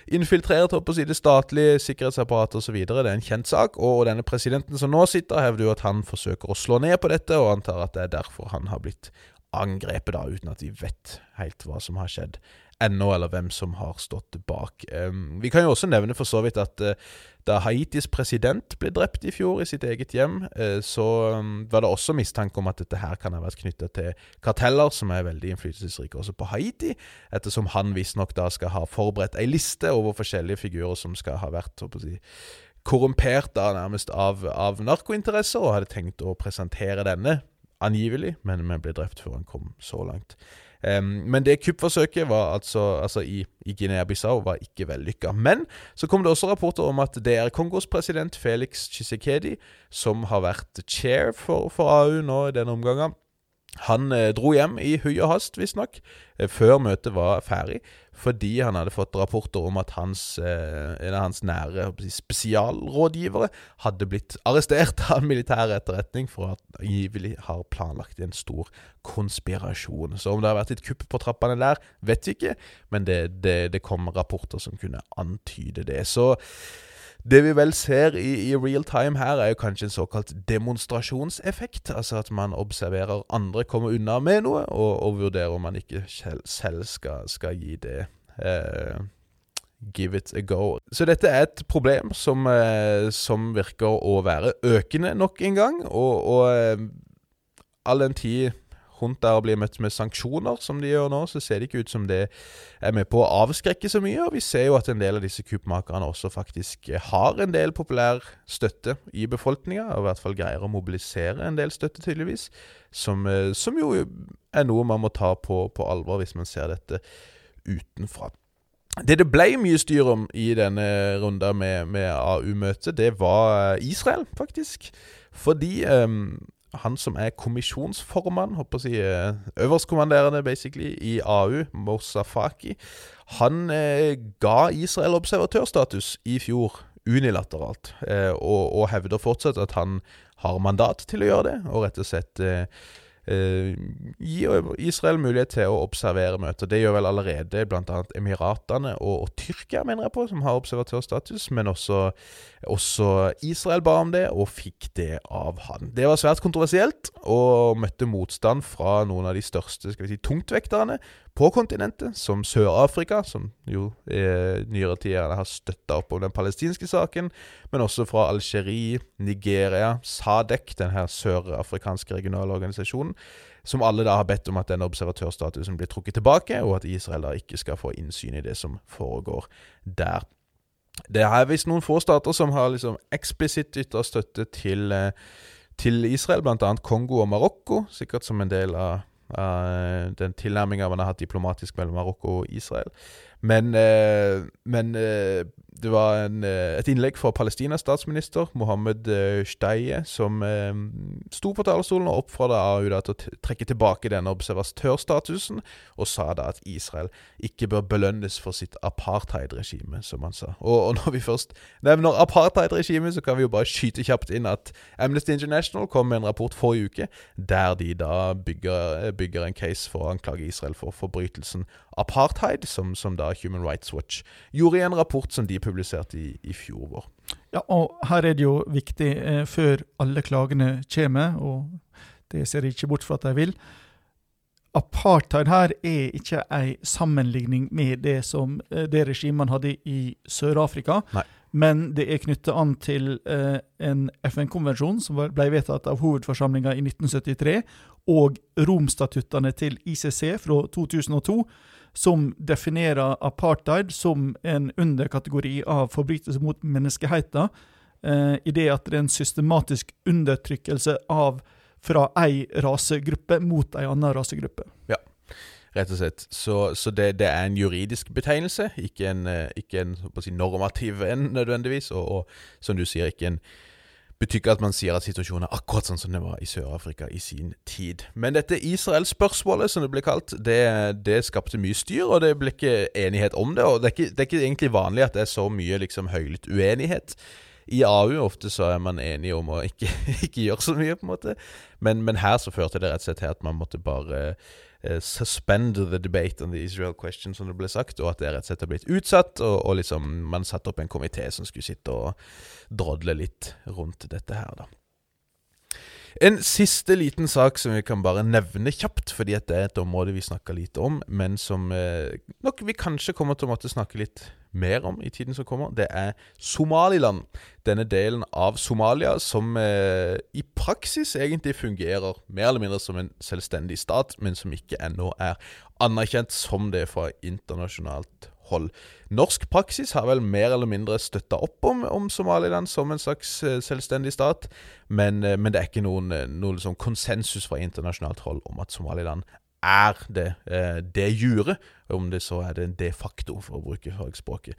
infiltrert på si, det statlige sikkerhetsapparatet osv. Det er en kjent sak. Og denne presidenten som nå sitter, hevder jo at han forsøker å slå ned på dette, og antar at det er derfor han har blitt angrepet, da, uten at de vet helt hva som har skjedd ennå, eller hvem som har stått bak. Um, vi kan jo også nevne for så vidt at uh, da Haitis president ble drept i fjor i sitt eget hjem, uh, så um, var det også mistanke om at dette her kan ha vært knytta til karteller, som er veldig innflytelsesrike også på Haiti, ettersom han visstnok da skal ha forberedt ei liste over forskjellige figurer som skal ha vært si, korrumpert da nærmest av, av narkointeresser, og hadde tenkt å presentere denne angivelig, men, men ble drept før han kom så langt. Um, men det kuppforsøket var altså, altså i, i Guinea-Bissau var ikke vellykka. Men så kom det også rapporter om at det er Kongos president Felix Chisekedi som har vært chair for, for AU nå i denne omgangen. Han eh, dro hjem i hui og hast, visstnok, eh, før møtet var ferdig, fordi han hadde fått rapporter om at hans, eh, en av hans nære spesialrådgivere hadde blitt arrestert av militær etterretning for at angivelig har planlagt en stor konspirasjon. Så om det har vært et kupp på trappene der, vet vi ikke, men det, det, det kom rapporter som kunne antyde det. Så det vi vel ser i, i, real time her, er jo kanskje en såkalt demonstrasjonseffekt. Altså at man observerer andre komme unna med noe, og, og vurderer om man ikke selv skal, skal gi det eh, Give it a go. Så dette er et problem som, eh, som virker å være økende nok en gang, og, og eh, all den tid der blir møtt med sanksjoner, som de gjør nå, så ser det ikke ut som det er med på å avskrekke så mye. Og vi ser jo at en del av disse kuppmakerne også faktisk har en del populær støtte i befolkninga, og i hvert fall greier å mobilisere en del støtte, tydeligvis. Som, eh, som jo er noe man må ta på, på alvor hvis man ser dette utenfra. Det det ble mye styr om i denne runda med, med AU-møtet, det var Israel, faktisk. Fordi um, han som er kommisjonsformann, håper å si eh, øverstkommanderende basically, i AU, Mosafaki, han eh, ga Israel observatørstatus i fjor unilateralt, eh, og, og, hevder fortsatt at han har mandat til å gjøre det, og rett og slett eh, eh, gi Israel mulighet til å observere møter. Det gjør vel allerede bl.a. Emiratene og, og, Tyrkia, mener jeg på, som har observatørstatus. Men også, også, Israel ba om det, og fikk det av han. Det var svært kontroversielt, og møtte motstand fra noen av de største skal vi si, tungtvektere på kontinentet, som Sør-Afrika, som jo i nyere tid har støtta opp om den palestinske saken, men også fra Algerie, Nigeria, Sadek, den her sørafrikanske regionale organisasjonen, som alle da har bedt om at den observatørstatusen blir trukket tilbake, og at Israel da ikke skal få innsyn i det som foregår der. Det er visst noen få stater som har liksom eksplisitt ytra støtte til, eh, til Israel, bl.a. Kongo og Marokko, sikkert som en del av Uh, den tilnærminga man har hatt diplomatisk mellom Marokko og Israel. Men, uh, men uh, det var en, eh, et innlegg fra Palestinas statsminister Mohammed eh, Steie som eh, sto på talerstolen og oppfordra AU til å trekke tilbake denne observatørstatusen, og sa da at Israel ikke bør belønnes for sitt apartheidregime, som han sa. Og, og når vi først nevner apartheidregimet, så kan vi jo bare skyte kjapt inn at Amnesty International kom med en rapport forrige uke der de da bygger, bygger en case for å anklage Israel for forbrytelsen apartheid, som, som da Human Rights Watch gjorde i en rapport som de publiserte i, i fjor vår. Ja, og her er det jo viktig, eh, før alle klagene kommer, og det ser jeg ikke bort fra at de vil Apartheid her er ikke en sammenligning med det som eh, det regimet man hadde i Sør-Afrika, men det er knyttet an til eh, en FN-konvensjon som ble vedtatt av hovedforsamlinga i 1973, og Romstatuttene til ICC fra 2002, som definerer apartheid som en underkategori av forbrytelser mot menneskeheten, eh, i det at det er en systematisk undertrykkelse av fra ei rasegruppe mot ei annen rasegruppe. Ja, rett og slett. Så, så det, det, er en juridisk betegnelse, ikke en, eh, ikke en si, normativ en nødvendigvis, og, og som du sier, ikke en betyr ikke at man sier at situasjonen er akkurat sånn som det var i Sør-Afrika i sin tid. Men dette Israel-spørsmålet, som det ble kalt, det, det, skapte mye styr, og det ble ikke enighet om det. Og det er ikke, det er ikke egentlig vanlig at det er så mye liksom høylytt uenighet. I AU ofte så er man enige om å ikke, ikke gjøre så mye, på en måte. Men, men, her så førte det rett og slett til at man måtte bare suspend the debate on the Israel question, som det ble sagt, og at det rett og slett har blitt utsatt. Og, og liksom man satte opp en komité som skulle sitte og drodle litt rundt dette her, da. En siste liten sak som vi kan bare nevne kjapt, fordi at det er et område vi snakker lite om, men som eh, nok vi kanskje kommer til å måtte snakke litt mer om i tiden som kommer. Det er Somaliland. Denne delen av Somalia som eh, i praksis egentlig fungerer mer eller mindre som en selvstendig stat, men som ikke ennå er anerkjent som det fra internasjonalt hold. Norsk praksis har vel mer eller mindre støtta opp om, om, Somaliland som en slags uh, selvstendig stat, men, uh, men, det er ikke noen, uh, noen liksom konsensus fra internasjonalt hold om at Somaliland er det eh, det jure, om det så er det de facto, for å bruke fagspråket.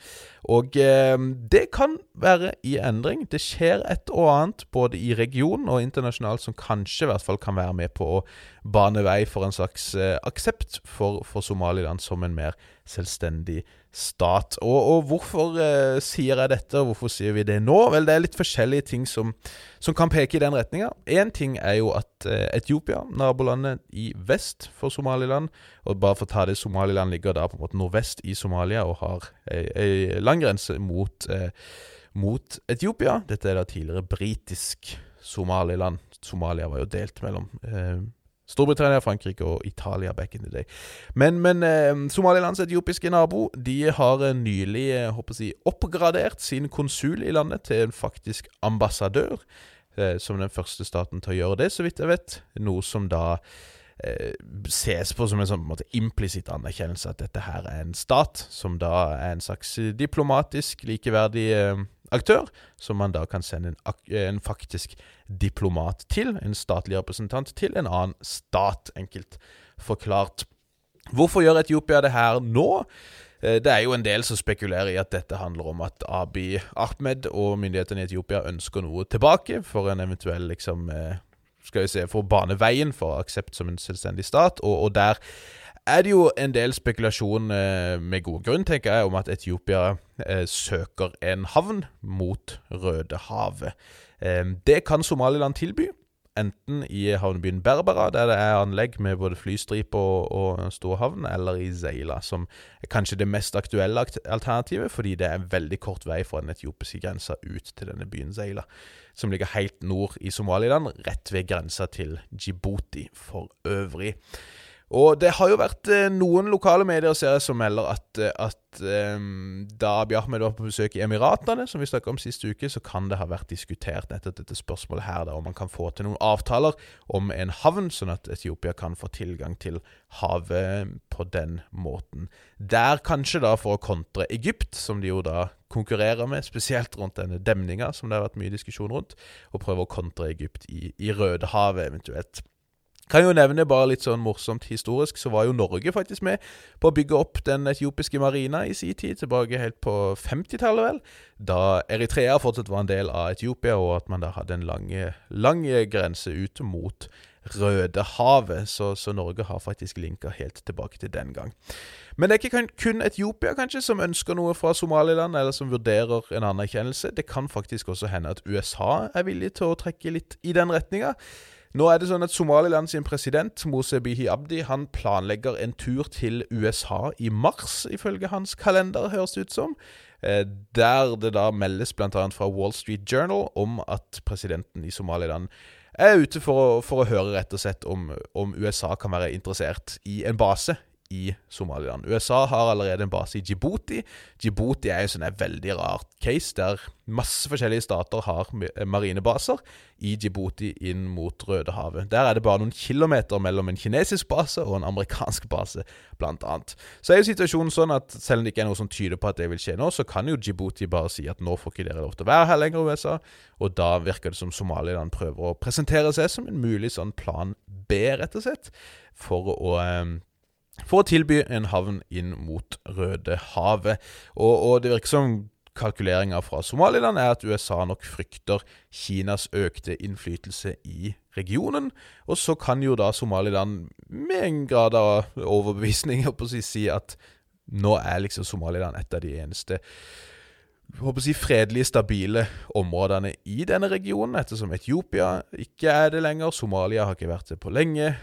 Og eh, det kan være i endring. Det skjer et og annet både i regionen og internasjonalt som kanskje i hvert fall kan være med på å bane vei for en slags eh, aksept for, for, Somaliland som en mer selvstendig stat. Og, og hvorfor eh, sier jeg dette, og hvorfor sier vi det nå? Vel, det er litt forskjellige ting som, som kan peke i den retninga. Én ting er jo at eh, Etiopia, nabolandet i vest for Somaliland, og bare for å ta det, Somaliland ligger da på en måte nordvest i Somalia og har ei, ei lang grense mot, eh, mot Etiopia. Dette er da tidligere britisk Somaliland. Somalia var jo delt mellom eh, Storbritannia, Frankrike og Italia back in the day. Men, men eh, Somalilands etiopiske nabo de har eh, nylig eh, håper jeg, oppgradert sin konsul i landet til en faktisk ambassadør. Eh, som den første staten til å gjøre det, så vidt jeg vet. Noe som da eh, ses på som en sånn implisitt anerkjennelse at dette her er en stat, som da er en slags diplomatisk likeverdig eh, aktør, som man da kan sende en, en, faktisk diplomat til, en statlig representant til en annen stat, enkelt forklart. Hvorfor gjør Etiopia det her nå? Eh, det er jo en del som spekulerer i at dette handler om at Abiy Ahmed og myndighetene i Etiopia ønsker noe tilbake for en eventuell liksom eh, skal vi se, for å bane veien for aksept som en selvstendig stat, og, og der er det jo en del spekulasjon, eh, med god grunn, tenker jeg, om at Etiopia eh, søker en havn mot Rødehavet. Eh, det kan Somaliland tilby. enten i havnebyen Berbera, der det er anlegg med både flystripe og, og storhavn, eller i Zeila, som er kanskje det mest aktuelle alternativet, fordi det er veldig kort vei fra den etiopiske grensa ut til denne byen Zeila, som ligger helt nord i Somaliland, rett ved grensa til Djibouti for øvrig. Og det har jo vært eh, noen lokale medier ser jeg, som melder at, eh, at um, da Abiy Ahmed var på besøk i Emiratene, som vi snakket om sist uke, så kan det ha vært diskutert nettopp dette spørsmålet her, da, om man kan få til noen avtaler om en havn, sånn at Etiopia kan få tilgang til havet på den måten. Der kanskje da for å kontre Egypt, som de jo da konkurrerer med, spesielt rundt denne demninga, som det har vært mye diskusjon rundt, og prøve å kontre Egypt i, i Rødehavet eventuelt. Kan jo nevne bare litt sånn morsomt historisk, så var jo Norge faktisk med på å bygge opp den etiopiske marina i sin tid, tilbake helt på 50-tallet, vel. Da Eritrea fortsatt var en del av Etiopia, og at man da hadde en lang, lang grense ut mot Rødehavet. Så, så Norge har faktisk linka helt tilbake til den gang. Men det er ikke kun Etiopia kanskje som ønsker noe fra Somaliland, eller som vurderer en anerkjennelse. Det kan faktisk også hende at USA er villig til å trekke litt i den retninga. Nå er det sånn at Somaliland sin president, Mose Bihi Abdi, han planlegger en tur til USA i mars, ifølge hans kalender, høres det ut som. Eh, der det da meldes bl.a. fra Wall Street Journal om at presidenten i Somaliland er ute for å, for å høre rett og slett om, om USA kan være interessert i en base i Somaliland. USA har allerede en base i Djibouti. Djibouti er en sånn veldig rart case, der masse forskjellige stater har eh, marinebaser i Djibouti inn mot Rødehavet. Der er det bare noen kilometer mellom en kinesisk base og en amerikansk base, blant annet. Så er jo situasjonen sånn at selv om det ikke er noe som tyder på at det vil skje nå, så kan jo Djibouti bare si at nå får ikke dere lov til å være her lenger, USA. Og da virker det som Somaliland prøver å presentere seg som en mulig sånn plan B, rett og slett, for å um, for å tilby en havn inn mot Rødehavet. Og, og det virker som kalkuleringa fra Somaliland er at USA nok frykter Kinas økte innflytelse i regionen. Og så kan jo da Somaliland med en grad av overbevisning si at nå er liksom Somaliland et av de eneste håper å si, fredelige, stabile områdene i denne regionen, ettersom Etiopia ikke er det lenger. Somalia har ikke vært det på lenge.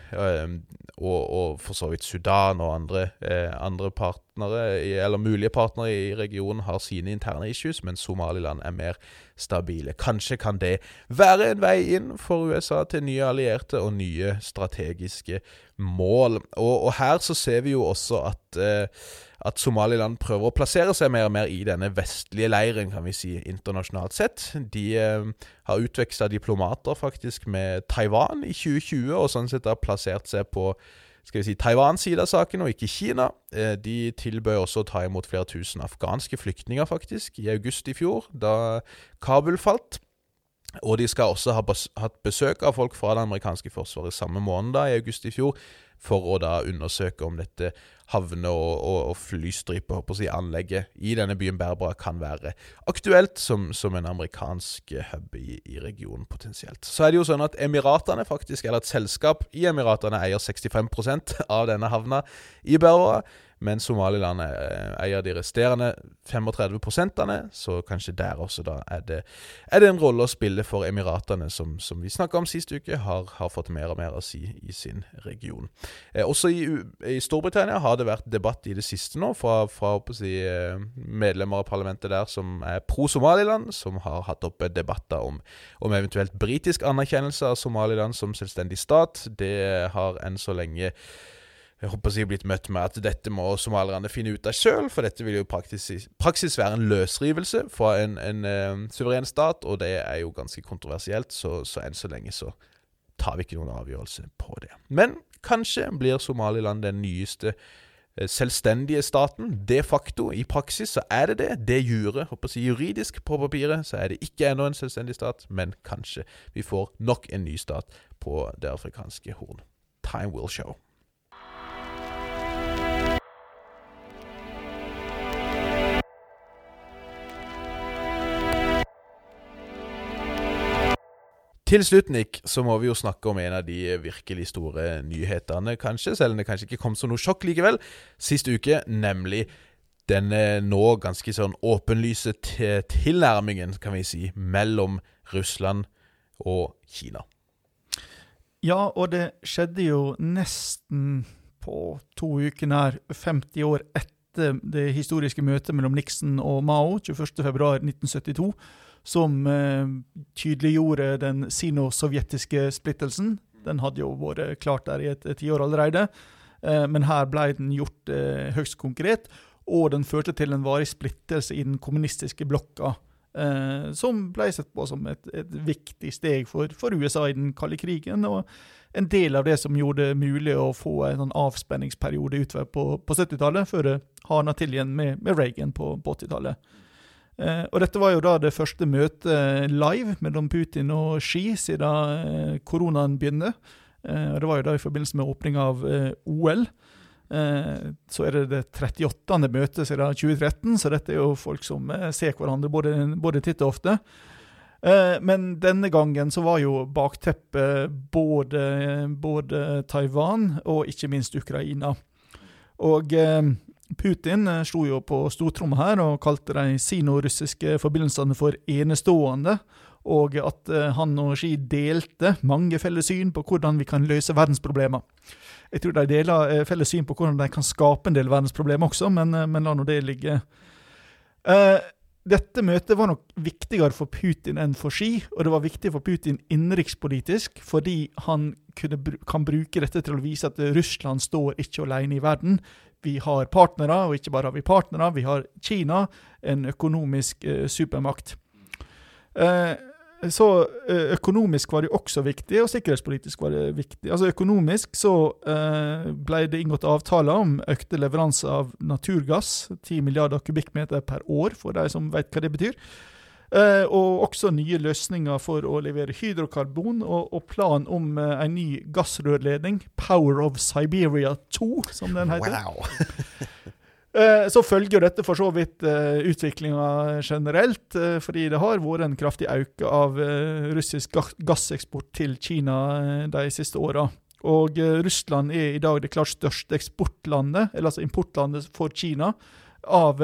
Og, og for så vidt Sudan og andre, eh, andre partnere, eller mulige partnere i regionen har sine interne issues, men Somaliland er mer stabile. Kanskje kan det være en vei inn for USA til nye allierte og nye strategiske mål. Og, og her så ser vi jo også at eh, at Somaliland prøver å plassere seg mer og mer i denne vestlige leiren, kan vi si, internasjonalt sett. De eh, har utveksla diplomater faktisk med Taiwan i 2020, og sånn sett har plassert seg på skal vi si, Taiwans side av saken, og ikke Kina. Eh, de tilbød også å ta imot flere tusen afghanske flyktninger, faktisk, i august i fjor, da Kabul falt. Og de skal også ha hatt besøk av folk fra det amerikanske forsvaret samme måned, da, i august i fjor, for å da undersøke om dette havne- og, og, og flystripe si, anlegget i denne byen Berbera kan være aktuelt som, som en amerikansk hub i, i, regionen, potensielt. Så er det jo sånn at Emiratene, faktisk, eller et selskap i Emiratene, eier 65% av denne havna i Berbera men Somaliland eh, eier de resterende 35% så kanskje der også da er det, er det en rolle å spille for Emiratene, som, som vi snakka om sist uke, har, har, fått mer og mer å si i sin region. Eh, også i, i, Storbritannia har det vært debatt i det siste nå fra, fra si, eh, medlemmer av parlamentet der som er pro Somaliland, som har hatt oppe debatter om, om eventuelt britisk anerkjennelse av Somaliland som selvstendig stat. Det har enn så lenge jeg håper jeg blitt møtt med at dette må somalierne finne ut av sjøl, for dette vil jo praksis, praksis være en løsrivelse fra en, en uh, suveren stat, og det er jo ganske kontroversielt, så, så, enn så lenge så tar vi ikke noen avgjørelse på det. Men kanskje blir Somaliland den nyeste uh, selvstendige staten. De facto, i praksis, så er det det. Det jure, håper jeg, juridisk på papiret, så er det ikke ennå en selvstendig stat, men kanskje vi får nok en ny stat på det afrikanske horn. Time will show. Til slutt, Nick, så må vi jo snakke om en av de virkelig store nyhetene, kanskje, selv om det kanskje ikke kom som noe sjokk likevel, sist uke, nemlig denne nå ganske sånn åpenlyse tilnærmingen, kan vi si, mellom Russland og Kina. Ja, og det skjedde jo nesten på to uker nær 50 år etter det historiske møtet mellom Nixon og Mao 21.2.1972, som eh, tydeliggjorde den sino-sovjetiske splittelsen. Den hadde jo vært klart der i et tiår allerede, eh, men her ble den gjort eh, høyst konkret. Og den førte til en varig splittelse i den kommunistiske blokka. Eh, som ble sett på som et, et viktig steg for, for, USA i den kalde krigen. og en del av det som gjorde det mulig å få en sånn avspenningsperiode utover på, på 70-tallet, før det hardna til igjen med, med Reagan på, på 80-tallet. Eh, og dette var jo da det første møtet live mellom Putin og Xi siden eh, koronaen begynte. Eh, og det var jo da i forbindelse med åpninga av eh, OL. Eh, så er det det 38. møtet siden 2013, så dette er jo folk som eh, ser hverandre både, både titt og ofte. Eh, men denne gangen så var jo bakteppet både, både Taiwan og ikke minst Ukraina. Og eh, Putin sto slo jo på stortromma her og kalte de sino-russiske forbindelsene for enestående. Og at han og Xi delte mange felles syn på hvordan vi kan løse verdensproblemer. Jeg tror de deler felles syn på hvordan de kan skape en del verdensproblemer også, men, men la nå det ligge. Dette møtet var nok viktigere for Putin enn for Xi, og det var viktig for Putin innenrikspolitisk, fordi han kunne, kan bruke dette til å vise at Russland står ikke alene i verden. Vi har partnere, og ikke bare har vi partnere, vi har Kina, en økonomisk eh, supermakt. Eh, så eh, økonomisk var det også viktig, og sikkerhetspolitisk var det viktig. Altså Økonomisk så eh, ble det inngått avtaler om økte leveranser av naturgass, 10 milliarder kubikkmeter per år, for de som vet hva det betyr. Eh, og også nye løsninger for å levere hydrokarbon, og, og plan om eh, en ny gassrørledning, Power of Siberia 2, som den heter. Wow. Eh, så følger dette for så vidt utviklinga generelt, fordi det har vært en kraftig økning av russisk gasseksport til Kina de siste åra. Og Russland er i dag det klart største eksportlandet, eller altså importlandet for Kina, av,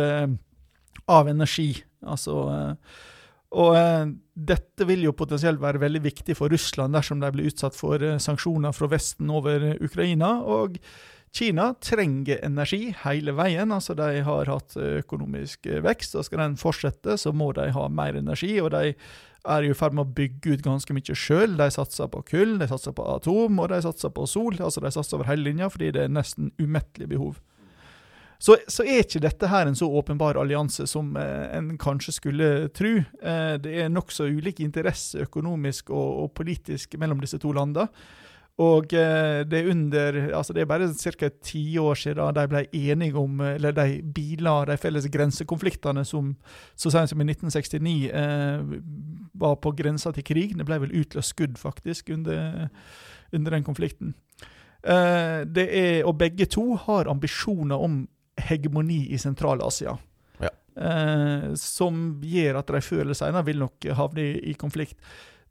av energi. Altså og dette vil jo potensielt være veldig viktig for Russland dersom de blir utsatt for sanksjoner fra Vesten over Ukraina. og Kina trenger energi hele veien. altså De har hatt økonomisk vekst, og skal den fortsette, så må de ha mer energi. og de er i ferd med å bygge ut ganske mye sjøl. De satser på kull, de satser på atom og de satser på sol. altså De satser over hele linja fordi det er nesten umettelig behov. Så, så, er ikke dette her en så åpenbar allianse som eh, en kanskje skulle tro. Eh, det er nokså ulike interesser økonomisk og, og politisk mellom disse to landene. Og eh, det er under Altså, det er bare ca. ti år siden de ble enige om Eller de bila de felles grensekonfliktene som så sent som i 1969 eh, var på grensa til krig. Det ble vel utløst skudd, faktisk, under, under den konflikten. Eh, det er, og begge to har ambisjoner om hegemoni i Sentral-Asia. Ja. Eh, som gjør at de før eller senere vil nok havne i, i konflikt.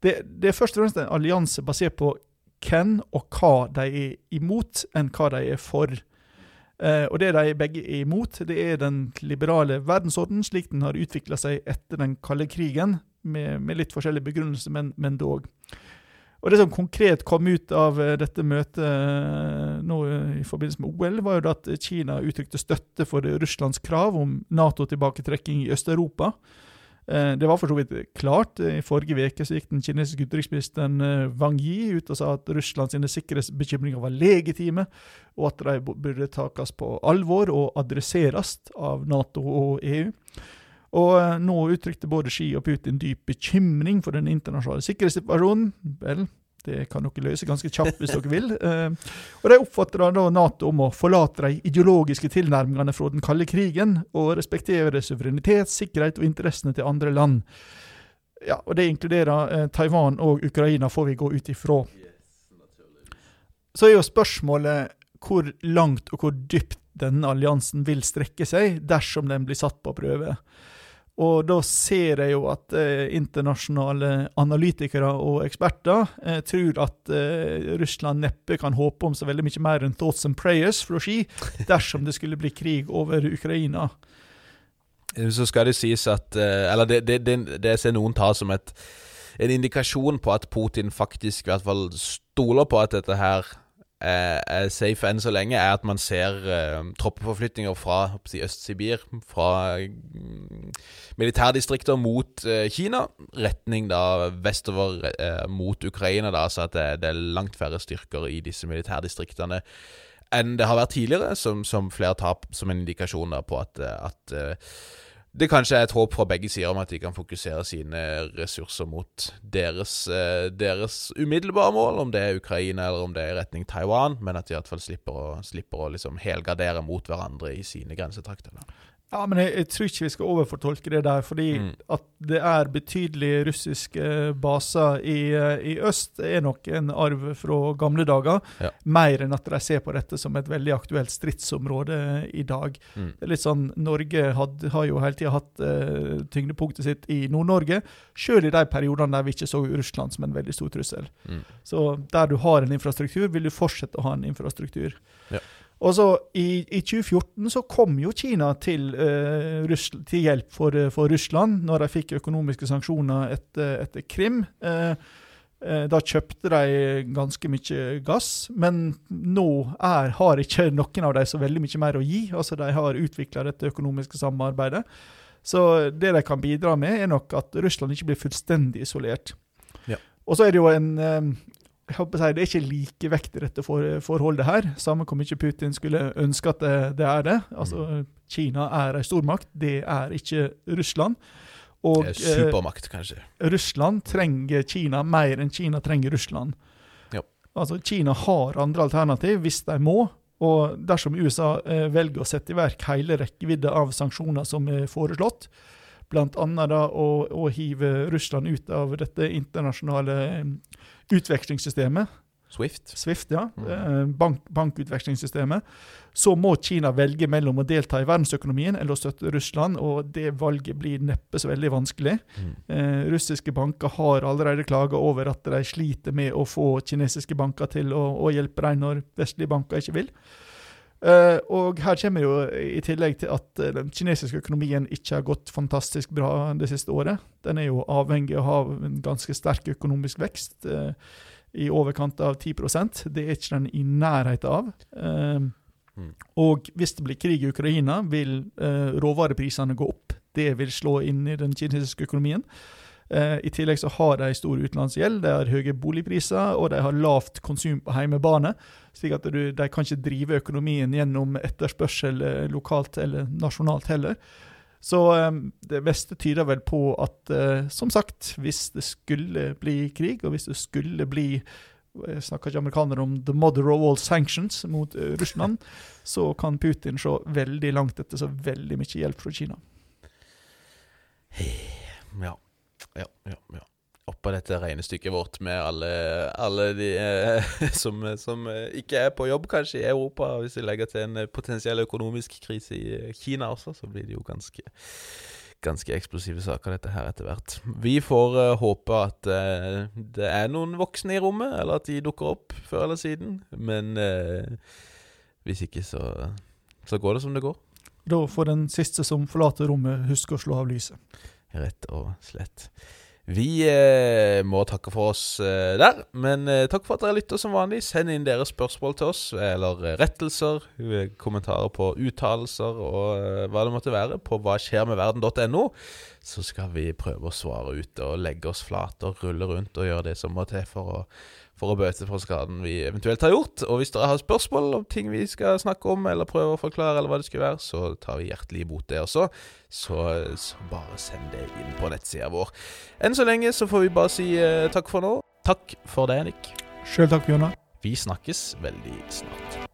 Det, det, er først og fremst en allianse basert på hvem og hva de er imot, enn hva de er for. Eh, og det de begge er imot, det er den liberale verdensorden, slik den har utvikla seg etter den kalde krigen, med, med litt forskjellig begrunnelse, men, men dog. Og Det som konkret kom ut av uh, dette møtet uh, nå uh, i forbindelse med OL, var jo at Kina uttrykte støtte for Russlands krav om Nato-tilbaketrekking i Øst-Europa. Eh, det var for så vidt klart. I forrige uke gikk den kinesiske utenriksministeren eh, Wang Yi ut og sa at Russlands sikkerhetsbekymringer var legitime, og at de burde takes på alvor og adresseres av Nato og EU. Og eh, nå uttrykte både Xi og Putin dyp bekymring for den internasjonale sikkerhetssituasjonen. Vel, det kan dere løse ganske kjapt hvis dere vil. Eh, og De oppfatter da Nato om å forlate de ideologiske tilnærmingene fra den kalde krigen, og respektere suverenitet, sikkerhet og interessene til andre land. Ja, og Det inkluderer eh, Taiwan og Ukraina, får vi gå ut ifra. Så er jo spørsmålet hvor langt og hvor dypt denne alliansen vil strekke seg dersom den blir satt på prøve. Og da ser jeg jo at eh, internasjonale analytikere og eksperter eh, tror at eh, Russland neppe kan håpe om så veldig mye mer enn thoughts and prayers fra Ski dersom det skulle bli krig over Ukraina. Så skal det sies at eh, Eller det, det, det, det ser noen ta som et, en indikasjon på at Putin faktisk i hvert fall stoler på at dette her er, safe enn så lenge, er at man ser uh, troppeforflyttinger fra si, Øst-Sibir, fra uh, militærdistrikter mot uh, Kina, retning da vestover mot Ukraina, da, så at det, det, er langt færre styrker i disse militærdistriktene enn det har vært tidligere, som, som flere tar som en indikasjon da, på at, at det kanskje er et håp fra begge sider om at de kan fokusere sine ressurser mot deres, eh, deres umiddelbare mål, om det er Ukraina eller om det er i retning Taiwan, men at de iallfall slipper å, slipper å liksom helgardere mot hverandre i sine grensetrakter. Ja, men jeg, jeg, tror ikke vi skal overfortolke det der. fordi mm. at det er betydelige russiske baser i, i, øst, er nok en arv fra gamle dager. Ja. Mer enn at de ser på dette som et veldig aktuelt stridsområde i dag. Mm. Det er litt sånn, Norge had, har jo hele tida hatt uh, tyngdepunktet sitt i Nord-Norge, sjøl i de periodene der vi ikke så Russland som en veldig stor trussel. Mm. Så der du har en infrastruktur, vil du fortsette å ha en infrastruktur. Ja. Og så i, i, 2014 så kom jo Kina til, uh, Russl til hjelp for, uh, for, Russland, når de fikk økonomiske sanksjoner etter, etter Krim. Uh, da kjøpte de ganske mye gass, men nå er, har ikke noen av dem så veldig mye mer å gi. Altså De har utvikla dette økonomiske samarbeidet. Så det de kan bidra med, er nok at Russland ikke blir fullstendig isolert. Ja. Og så er det jo en håper si, Det er ikke likevekt i dette for, forholdet her. Samme hvor mye Putin skulle ønske at det, det er det. Altså, mm. Kina er en stormakt, det er ikke Russland. Og, det er supermakt, kanskje. Eh, Russland trenger Kina mer enn Kina trenger Russland. Ja. Altså, Kina har andre alternativ hvis de må. Og dersom USA eh, velger å sette i verk hele rekkevidde av sanksjoner som er foreslått, bl.a. å, å hive Russland ut av dette internasjonale eh, utvekslingssystemet. Swift. Swift, ja. Mm. Eh, bank, bankutvekslingssystemet. Så må Kina velge mellom å delta i verdensøkonomien eller å støtte Russland, og det valget blir neppe så veldig vanskelig. Mm. Eh, russiske banker har allerede klaga over at de sliter med å få kinesiske banker til å, å hjelpe dem når vestlige banker ikke vil. Uh, og her kommer jo i tillegg til at uh, den kinesiske økonomien ikke har gått fantastisk bra det siste året. Den er jo avhengig av å ha en ganske sterk økonomisk vekst, uh, i overkant av 10% Det er ikke den i nærheten av. Mm. Og hvis det blir krig i Ukraina, vil råvareprisene gå opp. Det vil slå inn i den kinesiske økonomien. Eh, I tillegg så har de stor utenlandsgjeld, de har høye boligpriser og de har lavt konsum på hjemmebane. slik at du, de kan ikke drive økonomien gjennom etterspørsel eh, lokalt eller nasjonalt heller. Så eh, det meste tyder vel på at, eh, som sagt, hvis det skulle bli krig, og hvis det skulle bli jeg snakker ikke amerikanere om 'the mother of all sanctions' mot uh, Russland, så kan Putin se veldig langt etter så veldig mye hjelp fra Kina. Ja ja, ja, ja. Oppå dette regnestykket vårt med alle, alle de eh, som, som, ikke er på jobb, kanskje, i Europa. Hvis vi legger til en potensiell økonomisk krise i eh, Kina også, så blir det jo ganske, ganske eksplosive saker, dette her, etter hvert. Vi får uh, håpe at uh, det er noen voksne i rommet, eller at de dukker opp før eller siden. Men uh, hvis ikke, så, så går det som det går. Da får den siste som forlater rommet, huske å slå av lyset rett og slett. Vi eh, må takke for oss eh, der, men eh, takk for at dere lytter som vanlig. Send inn deres spørsmål til oss, eller eh, rettelser, eh, kommentarer på uttalelser og eh, hva det måtte være, på hva skjer med verden.no. Så skal vi prøve å svare ut og legge oss flate og rulle rundt og gjøre det som må til for å for å bøte for skaden vi eventuelt har gjort. Og hvis dere har spørsmål om ting vi skal snakke om, eller prøve å forklare, eller hva det skulle være, så tar vi hjertelig imot det også. Så, så bare send det inn på nettsida vår. Enn så lenge så får vi bare si eh, takk for nå. Takk for det, Nick. Sjøl takk, Bjørnar. Vi snakkes veldig snart.